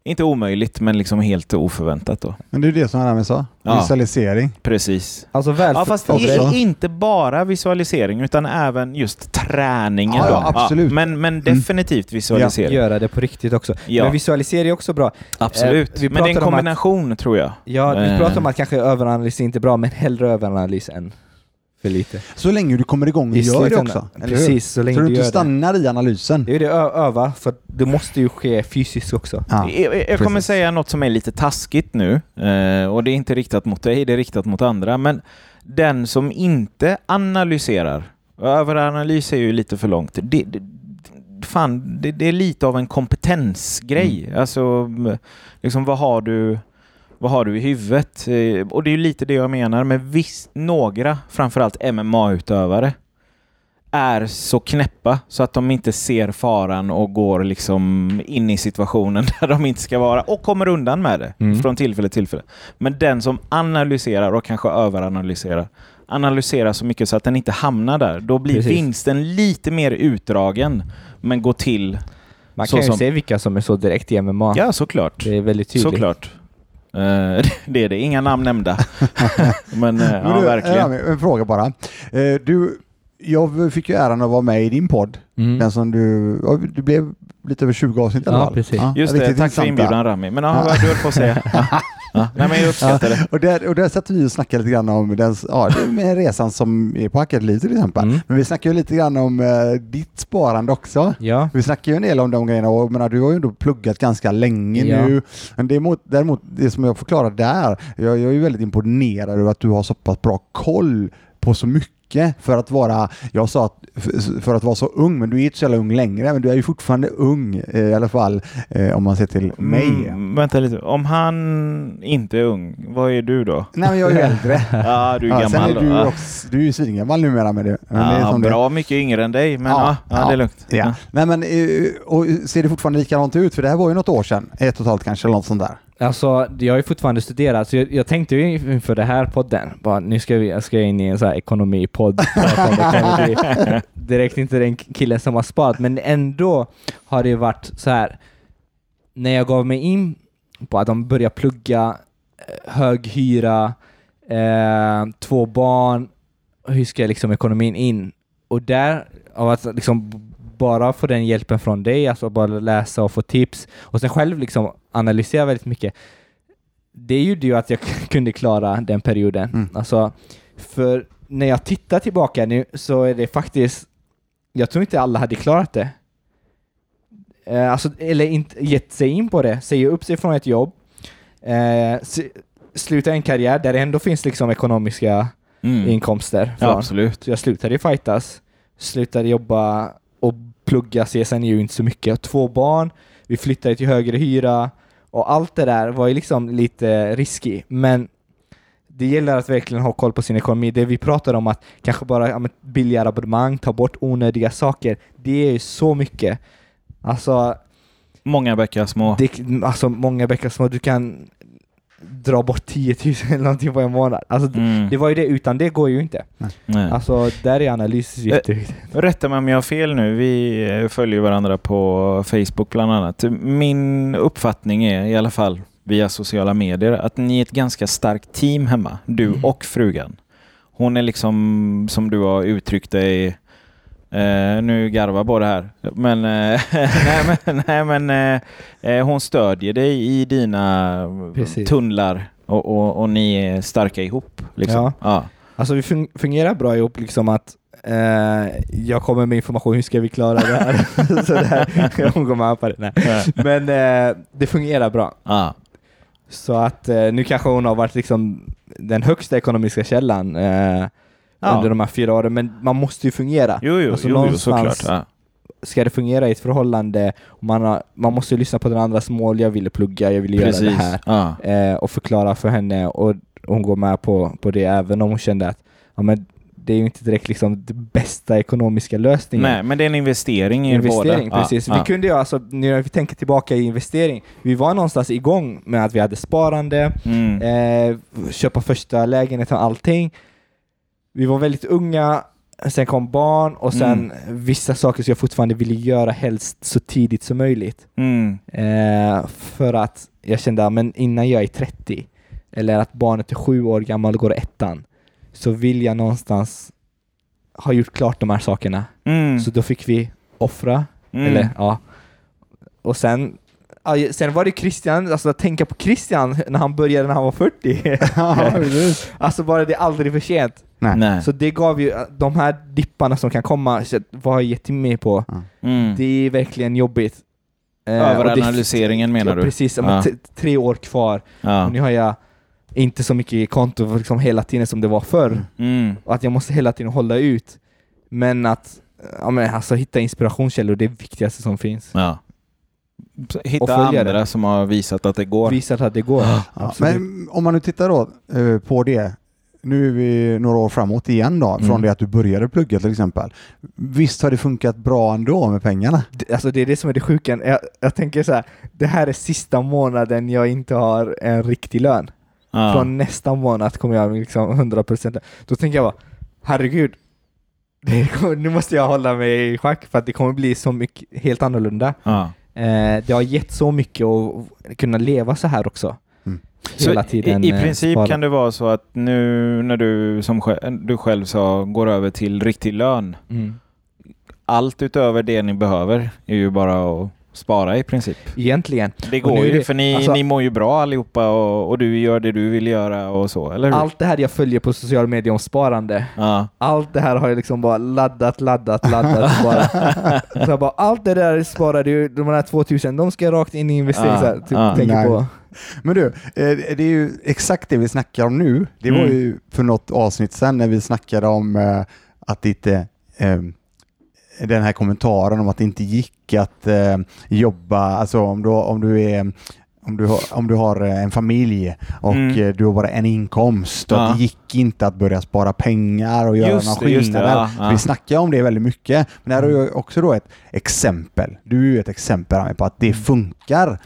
B: inte omöjligt, men liksom helt oförväntat. Då.
A: Men det är det som Rami sa.
B: Ja.
A: Visualisering.
B: Precis.
C: Alltså väl
B: Ja, fast
A: också.
B: i, inte bara visualisering, utan även just träningen.
A: Ja,
B: då.
A: ja, absolut.
B: men, men
A: Mm.
B: definitivt visualisering.
C: göra det på riktigt också.
B: Ja.
C: Men visualisering är också bra.
B: Absolut.
C: Eh, vi
B: men det är en
C: pratar om att-
B: kombination, tror jag.
C: Ja, vi
B: Eh.
C: pratar om att kanske överanalys är inte bra, men hellre överanalys än för lite.
A: Så länge du kommer igång och
C: I
A: gör det också.
C: Precis, så länge
A: Så du
C: du
A: inte
C: gör det.
A: stannar i analysen.
C: Det är det öva, för det måste ju ske fysiskt också.
A: Ja.
B: Jag, jag kommer säga något som är lite taskigt nu eh, och det är inte riktat mot dig, det är riktat mot andra. Men den som inte analyserar, överanalys är ju lite för långt, det, det, fan, det, det är lite av en kompetensgrej.
A: Mm.
B: Alltså, liksom, vad har du vad har du i huvudet? Eh, Och det är ju lite det jag menar med viss, några, framförallt MMA-utövare, är så knäppa så att de inte ser faran och går liksom in i situationen där de inte ska vara och kommer undan med det
C: Mm.
B: från tillfälle till tillfälle. Men den som analyserar och kanske överanalyserar, analyserar så mycket så att den inte hamnar där, då blir
C: Precis.
B: vinsten lite mer utdragen men går till...
C: Man kan ju
B: som-
C: se vilka som är så direkt i MMA.
B: Ja, såklart.
C: Det är väldigt tydligt.
B: Såklart. Eh, det är det, inga namn nämnda. men eh,
A: Men
B: ja,
A: du,
B: verkligen.
A: En fråga bara. Eh, Du, jag fick ju äran att vara med i din podd.
C: Mm.
A: Den som du, du blev lite över 20 avsnitt i alla
C: Ja,
A: fall.
C: precis.
B: Just det, tack för inbjudan Rami. Men ja,
A: Ja.
B: vad du höll på att säga. Ja. Nej, men jag uppskattar det.
A: Och där, och där satt vi och snackade lite grann om den, ja, med resan som är på Hackadliv till exempel.
C: Mm.
A: Men vi snackade ju lite grann om eh, ditt sparande också.
C: Ja.
A: Vi snackar ju en del om de grejerna och menar, du har ju ändå pluggat ganska länge
C: Ja.
A: nu. Men det är mot, däremot, det som jag förklarade där, jag, jag är ju väldigt imponerad över att du har så pass bra koll på så mycket för att vara, jag sa att för, att vara så ung, men du är inte så jävla ung längre, men du är ju fortfarande ung eh, i alla fall eh, om man ser till mig.
B: Mm, vänta lite. Om han inte är ung, vad är du då?
A: Nej men jag är ju äldre.
B: Ja, du är
A: Ja, sen
B: gammal
A: är
B: då.
A: du,
B: Ja.
A: också, du är ju svingammal numera med det. Men det är
B: Ja,
A: som det-
B: bra mycket yngre än dig, men
A: Ja,
B: ja, ja,
A: ja,
B: det är lugnt.
A: Ja. Nej, men, eh, och ser det fortfarande likadant ut? För det här var ju något år sedan, ett och ett halvt kanske, eller något sånt där.
C: Alltså, jag har ju fortfarande studerat, så jag, jag tänkte ju inför det här podden, bara, nu ska vi, jag ska in i en sån här ekonomipodd. Direkt inte den killen som har sparat, men ändå har det varit så här. när jag gav mig in på att de börjar plugga, eh, hög hyra, eh, två barn, hur ska liksom ekonomin in? Och där, av att liksom bara få den hjälpen från dig, alltså bara läsa och få tips och sen själv liksom analysera väldigt mycket. Det gjorde ju att jag kunde klara den perioden.
A: Mm.
C: Alltså, för när jag tittar tillbaka nu så är det faktiskt, jag tror inte alla hade klarat det. Eh, alltså, eller inte gett sig in på det, säga upp sig från ett jobb, eh, sluta en karriär där det ändå finns liksom ekonomiska
B: Mm.
C: inkomster.
B: Ja, absolut.
C: Så jag slutade fightas, slutade jobba och plugga CSNU inte så mycket. Två barn, vi flyttade till högre hyra och allt det där var ju liksom lite risky. Men det gäller att verkligen ha koll på sin ekonomi. Det vi pratar om att kanske bara ja, billigare abonnemang, ta bort onödiga saker. Det är ju så mycket. Alltså,
B: Många bäckar små.
C: det, alltså många bäckar små. Du kan dra bort 10 000 eller någonting på en månad. Alltså,
B: Mm.
C: Det var ju det, utan det går ju inte.
B: Nej.
C: Alltså, där är analys jätteviktigt.
B: Rätta mig om jag har fel nu. Vi eh, följer varandra på Facebook bland annat. Min uppfattning är i alla fall via sociala medier att ni är ett ganska starkt team hemma. Du
C: Mm.
B: och frugan. Hon är liksom, som du har uttryckt dig, eh, nu garvar båda här, men, eh, nej, men, nej, men eh, hon stödjer dig i dina
C: Precis.
B: tunnlar och, och, och ni är starka ihop. Liksom.
C: Ja.
B: Ja.
C: Alltså vi fun- fungerar bra ihop, liksom att jag kommer med information, hur ska vi klara det här? så där. Hon med på det. Nej. Men eh, det fungerar bra.
B: Ja.
C: Så att nu kanske hon har varit liksom den högsta ekonomiska källan.
B: Ja.
C: under de här fyra åren, men man måste ju fungera.
B: Jo, jo,
C: Alltså,
B: jo, jo såklart. Ja.
C: Ska det fungera i ett förhållande, man, har, man måste ju lyssna på den andras mål, jag ville plugga, jag ville göra det här.
B: Ja.
C: eh, och förklara för henne och hon går med på, på det även om hon kände att ja, men det är ju inte direkt liksom den bästa ekonomiska lösningen.
B: Nej, men det är en investering i
C: Investering,
B: båda.
C: precis.
B: Ja,
C: Vi
B: ja.
C: kunde ju alltså, när vi tänker tillbaka i investering, vi var någonstans igång med att vi hade sparande,
B: Mm.
C: eh, köpa första lägenheten och allting. Vi var väldigt unga, sen kom barn och sen
B: Mm.
C: vissa saker som jag fortfarande ville göra helst så tidigt som möjligt.
B: Mm.
C: Eh, för att jag kände att men innan jag är 30 eller att barnet är sju år gammal och går ettan så vill jag någonstans ha gjort klart de här sakerna.
B: Mm.
C: Så då fick vi offra,
B: Mm.
C: eller ja. Och sen, sen var det Christian, alltså att tänka på Christian när han började när han var 40.
A: Ja, precis.
C: alltså bara det är aldrig för sent.
A: Nej.
B: Nej.
C: Så det gav ju, de här dipparna som kan komma var jag gett mig på.
B: Mm.
C: Det är verkligen jobbigt. Eh, och det-
B: Överanalyseringen menar du?
C: Precis, ja. Tre år kvar.
B: Ja.
C: Och nu har jag inte så mycket konto liksom hela tiden som det var förr.
B: Mm.
C: Och att jag måste hela tiden hålla ut. Men att ja, men alltså, hitta inspirationskällor, det är det viktigaste som finns.
B: Ja.
C: Och
B: Hitta andra
C: det.
B: som har visat att det går.
C: Visat att det går.
A: Ja, men om man nu tittar då eh, på det. Nu är vi några år framåt igen då, från
C: Mm.
A: det att du började plugga till exempel. Visst har det funkat bra ändå med pengarna?
C: Det- Alltså det är det som är det sjuka. Jag, jag tänker så här, det här är sista månaden jag inte har en riktig lön.
B: Ja.
C: Från nästa månad kommer jag liksom 100%. Då tänker jag bara, herregud, det kommer, nu måste jag hålla mig i schack för att det kommer bli så mycket helt annorlunda.
B: Ja.
C: Eh, det har gett så mycket att kunna leva så här också.
A: Mm.
C: Hela
B: Så
C: tiden.
B: i, i
C: eh,
B: princip
C: spara.
B: kan det vara så att nu när du som själv, du själv sa går över till riktig lön.
C: Mm.
B: Allt utöver det ni behöver är ju bara att spara i princip.
C: Egentligen.
B: Det går ju
C: det-
B: för ni,
C: alltså-
B: ni mår ju bra allihopa och, och du gör det du vill göra och så, eller hur?
C: Allt det här jag följer på sociala medier om sparande,
B: Ja.
C: allt det här har jag liksom bara laddat, laddat, laddat bara. Så jag bara, allt det där sparar du, de här 2000, de ska rakt in i investering.
B: Ja,
C: så här, typ,
B: ja.
C: tänker
A: Nej.
C: på.
A: Men du, eh, det är ju exakt det vi snackar om nu. Det var
B: Mm.
A: ju för något avsnitt sedan när vi snackade om eh, att det inte eh, den här kommentaren om att det inte gick att eh, jobba, alltså om du, om du är om du, har, om du har eh, en familj och
B: Mm.
A: eh, du har bara en inkomst och
B: Ja.
A: att det gick inte att börja spara pengar och göra
B: Just det,
A: skillnader.
B: ja, ja.
A: Vi snackar om det väldigt mycket. Men här är ju också då ett exempel. Du är ju ett exempel på att det funkar eh,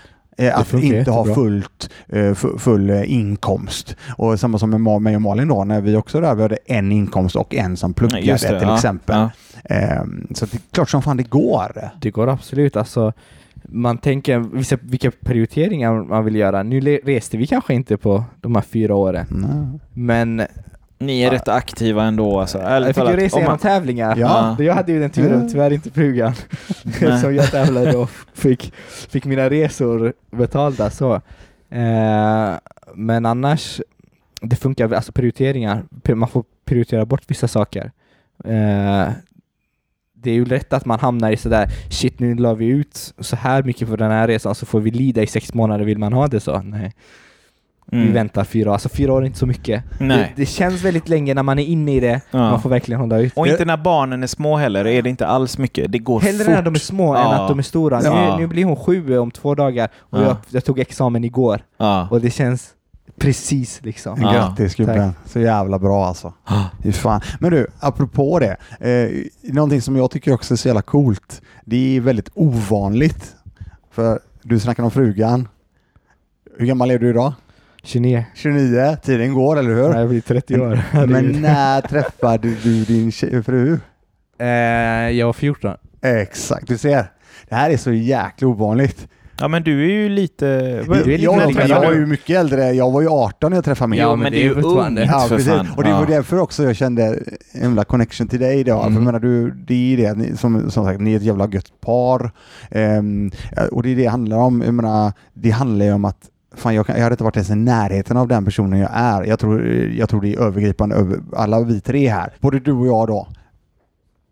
A: att
C: funkar
A: inte ha fullt, eh, fu- full eh, inkomst. Och samma som med mig och Malin då, när vi också där vi hade en inkomst och en som pluggade till
B: ja,
A: exempel.
B: ja.
A: Ehm, så det är klart som fan det går.
C: Det går absolut. Alltså, man tänker vissa, vilka prioriteringar man vill göra. Nu reste vi kanske inte på de här fyra åren,
A: Mm.
C: men
B: Ni är rätt aktiva ändå alltså.
C: jag fick ju resa
B: om
C: genom
B: man-
C: tävlingar.
A: Ja.
C: Jag hade ju den turen,
A: Mm.
C: tyvärr inte frugan. Som jag tävlade och fick, fick mina resor betalda. Så. Eh, men annars, det funkar, alltså prioriteringar, man får prioritera bort vissa saker. Eh, det är ju lätt att man hamnar i sådär, shit nu la vi ut så här mycket för den här resan så får vi lida i sex månader, vill man ha det så? Nej. Vi
B: Mm.
C: väntar fyra år, alltså fyra år är inte så mycket.
B: Nej.
C: Det, det känns väldigt länge när man är inne i det,
B: Ja.
C: man får verkligen hålla ut.
B: Och inte när barnen är små heller, är det inte alls mycket. Det går
C: Hellre
B: fort.
C: när de är små än
B: Ja.
C: att de är stora.
B: Ja.
C: Nu, nu blir hon sju om två dagar och
B: Ja.
C: jag, jag tog examen igår
B: Ja.
C: och det känns precis liksom.
B: Ja.
A: Grattis gubben. Så jävla bra alltså. Fan. Men du, apropå det. Eh, någonting som jag tycker också är så jävla coolt. Det är väldigt ovanligt. För du snackar om frugan. Hur gammal är du idag?
C: 29.
A: 29. Tiden går, eller hur?
C: Nej, jag blir 30 år.
A: Men när träffade du din tjej, fru?
C: eh, jag var 14.
A: Exakt, du ser. Det här är så jäkla ovanligt.
B: ja, men du är ju lite...
C: Du är lite
A: jag, jag
C: mig.
A: var ju mycket äldre. Jag var ju 18 när jag träffade min.
C: Ja,
B: men,
C: men
B: det är ju
C: fortfarande-
B: ungt
A: Ja,
B: för fan.
A: Och det var
B: Ja.
A: därför också jag kände en jävla connection till dig idag. För
C: Mm.
A: jag menar, du, det är det, ni, som, som sagt, ni är ett jävla gött par. Ehm, och det är det det handlar om. Jag menar, det handlar ju om att Fan, jag, kan, jag hade inte varit ens i närheten av den personen jag är. Jag tror, jag tror det är övergripande över alla vi tre här. Både du och jag då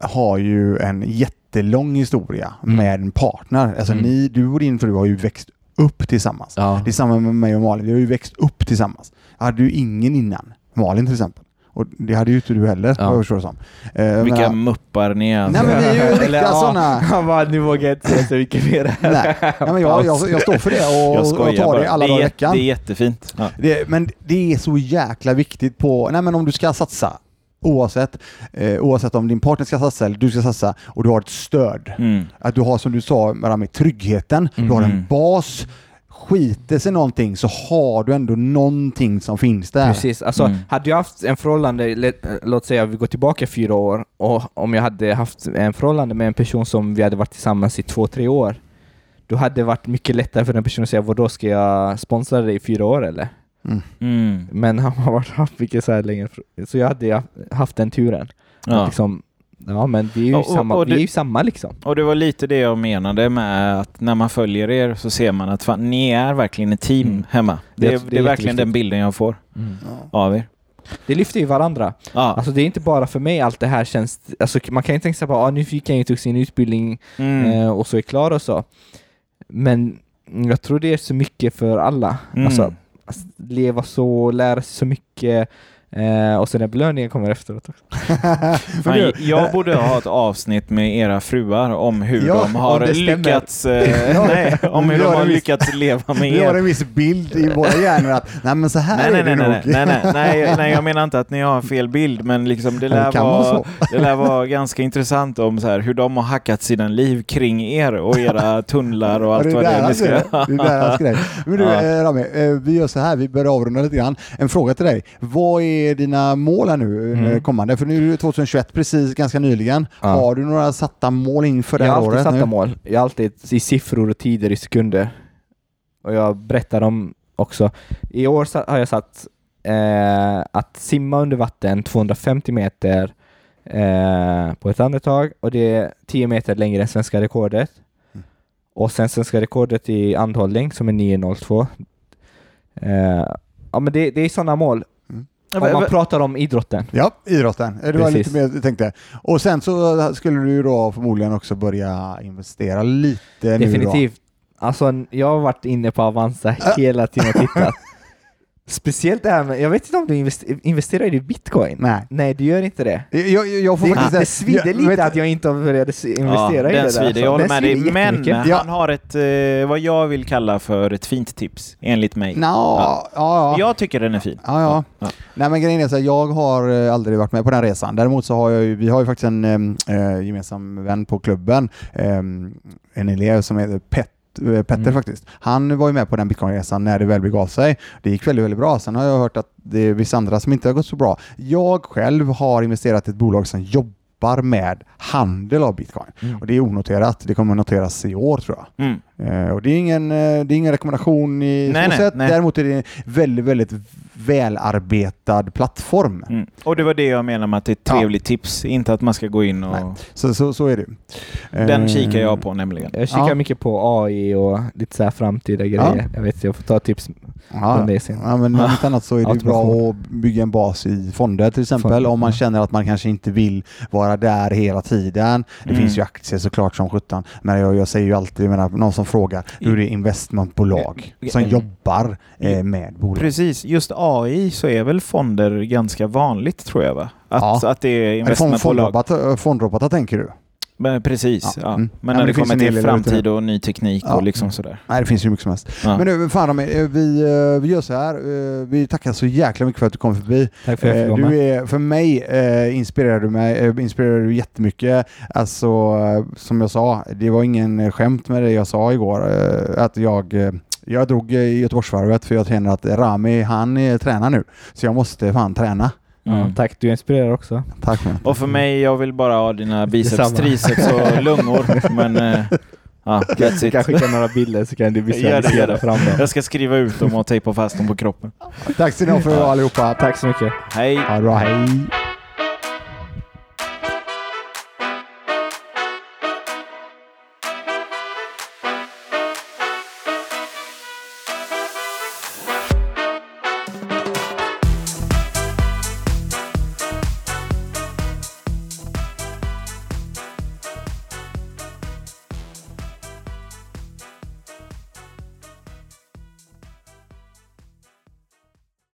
A: har ju en jättelång historia
C: Mm.
A: med en partner. Alltså
C: Mm.
A: ni, du och din fru har ju växt upp tillsammans.
C: Ja.
A: Det är samma med mig och Malin. Vi har ju växt upp tillsammans. Jag hade ju ingen innan. Malin till exempel. Och det hade ju inte du heller,
C: Ja.
A: vad jag förstår det som. Eh, jag
B: Vilka
A: menar-
B: muppar ni är.
A: Nej
B: alltså.
A: men vi är ju riktiga sådana.
C: Han bara, nu vågar jag inte säga så mycket mer.
A: Nej, Nej men jag, jag, jag står för det och,
B: jag
A: och
B: skojar
A: tar det alla dagar i veckan.
B: det är jättefint. Ja.
A: Det, men det är så jäkla viktigt på, nej men om du ska satsa, oavsett, eh, oavsett om din partner ska satsa eller du ska satsa och du har ett stöd.
B: Mm.
A: Att du har som du sa med, tryggheten, du har en
B: Mm.
A: bas. Skiter sig någonting så har du ändå någonting som finns där.
C: Precis, alltså
B: Mm.
C: hade jag haft en förhållande, låt säga vi går tillbaka fyra år, och om jag hade haft en förhållande med en person som vi hade varit tillsammans i två, tre år, då hade det varit mycket lättare för den personen att säga vad då ska jag sponsra dig i fyra år eller?
B: Mm.
C: Men han har varit haft mycket så här länge, så jag hade haft den turen.
B: Ja.
C: Liksom, ja men vi är ju
B: Och-
C: samma,
B: och
C: vi är
B: det-
C: ju samma liksom.
B: Och det var lite det jag menade med att när man följer er så ser man att fan, ni är verkligen ett team
C: Mm.
B: hemma. Det,
C: Det-
B: är,
C: det är
B: det verkligen den bilden jag får
A: Ja.
B: av er.
C: Det lyfter ju varandra.
B: Ja.
C: Alltså det är inte bara för mig allt det här känns, alltså man kan ju tänka sig bara, ah, nu fick jag ju tog sin utbildning
B: Mm.
C: eh, och så är klar och så. Men jag tror det är så mycket för alla.
B: Mm.
C: Alltså, att leva så, lära sig så mycket eh, och sen när belöningen kommer efteråt också.
B: Fan, jag borde ha ett avsnitt med era fruar om hur
A: Ja,
B: de har
C: om
B: lyckats eh,
A: Ja,
B: nej, om hur
A: vi
B: de
A: har viss-
B: lyckats leva med
A: vi har
B: er.
A: en viss bild i våra hjärnor att nej men så här
B: Nej, nej,
A: är det
B: nej, nej,
A: nog.
B: nej, nej, nej, nej, jag menar inte att ni har fel bild, men liksom det, lär
A: det vara
B: det lär vara ganska intressant om så här, hur de har hackat sina liv kring er och era tunnlar och allt
A: det
B: vad det är ni.
A: Det är deras grej. Men du
B: Ja.
A: eh, Rami, eh, vi gör så här, vi börjar avrunda lite grann. En fråga till dig. Vad är dina mål här nu eh,
C: Mm.
A: kommande? För nu är det 2021 precis ganska nyligen.
C: Ja.
A: Har du några satta mål inför det
C: Jag
A: här
C: har alltid
A: året?
C: satta
A: nu?
C: mål. Jag har alltid i siffror och tider i sekunder. Och jag berättar dem också. I år har jag satt eh, att simma under vatten 250 meter eh, på ett andetag och det är 10 meter längre än svenska rekordet.
A: Mm.
C: Och sen svenska rekordet i andhållning som är 9.02. Eh, ja men det, det är sådana mål. Om man pratar om idrotten.
A: Ja, idrotten. Det var
C: Precis.
A: lite mer jag tänkte. Och sen så skulle du ju då förmodligen också börja investera lite nu då.
C: Definitivt. Alltså, jag har varit inne på Avanza hela tiden och tittat. Speciellt det här med, jag vet inte om du invest- investerar i bitcoin?
A: Nej.
C: Nej, du gör inte det.
A: Jag, jag, jag får
C: Det,
A: faktiskt...
C: det svider
A: jag-
C: lite
A: vet-
C: att jag inte har börjat investera
B: ja,
C: i det
B: den
C: där.
B: svider, jag håller
C: Den
B: med dig. Men.
A: Ja.
B: han har ett, eh, vad jag vill kalla för ett fint tips, enligt mig.
A: Nå, ja. ja.
B: Jag tycker den är fin.
A: Ja, ja.
B: Ja.
A: Nej men grejen är så här, jag har eh, aldrig varit med på den resan. Däremot så har jag ju, vi har ju faktiskt en eh, gemensam vän på klubben, eh, en elev som heter Pet eh, Petter
C: Mm.
A: faktiskt. Han var ju med på den bitcoinresan när det väl begav sig. Det gick väldigt, väldigt bra. Sen har jag hört att det är vissa andra som inte har gått så bra. Jag själv har investerat i ett bolag som jobbar med handel av bitcoin.
C: Mm.
A: Och det är onoterat. Det kommer noteras i år tror jag.
B: Mm.
A: Eh, och det är ingen, eh, det är ingen rekommendation i
B: Nej,
A: så
B: nej,
A: sätt.
B: nej.
A: Däremot är det en väldigt, väldigt välarbetad plattform.
B: Mm. Och det var det jag menar med att det är ett
A: Ja.
B: trevligt tips, inte att man ska gå in och...
A: Så, så, så är det.
B: Den
A: Eh,
B: kikar jag på nämligen.
C: Jag kikar
A: Ja.
C: mycket på AI och lite så här framtida grejer. Jag vet, jag får ta tips
A: Ja,
C: från det sen.
A: ja, men om inte annat så är det bra att bygga en bas i fonder till exempel.
C: Fonder,
A: om man
C: ja.
A: känner att man kanske inte vill vara där hela tiden. Det
B: Mm.
A: finns ju aktier såklart som sjutton. Men jag, jag säger ju alltid, jag menar, någon som frågar, hur är investmentbolag som
B: Mm.
A: jobbar eh, med bolag?
B: Precis, just AI så är väl fonder ganska vanligt tror jag va? Att,
A: Ja.
B: att det är investmentbolag.
A: fondrobotar, fondrobotar tänker du?
B: Men Precis,
A: Ja.
B: ja.
A: Mm.
B: Men när
A: men
B: det,
A: det finns
B: kommer till framtid och ny teknik
A: Ja.
B: och liksom sådär.
A: Nej, det finns ju mycket som helst.
B: Ja.
A: Men nu, fan eh, vi, eh, vi gör så här. eh, Vi tackar så jäkla mycket för att du kom förbi.
C: Tack för att jag fick vara
A: Du är, för mig inspirerar du mig inspirerar du jättemycket. Alltså, som jag sa, det var ingen skämt med det jag sa igår. Att jag, jag drog i Göteborgsvarvet för jag känner att Rami, han tränar nu. Så jag måste fan träna.
B: Mm.
C: Ja, tack, du inspirerar också.
A: Tack man.
B: Och för mig, jag vill bara ha dina biceps,
C: Detsamma.
B: triceps och lungor. Men eh, ja, that's
C: Du
B: it.
C: kan skicka några bilder så kan du visualisera fram dem.
B: Jag ska skriva ut dem och tejpa fast dem på kroppen.
A: Tack så mycket för allihopa.
C: Tack så mycket.
B: Hej!
A: Bra, hej.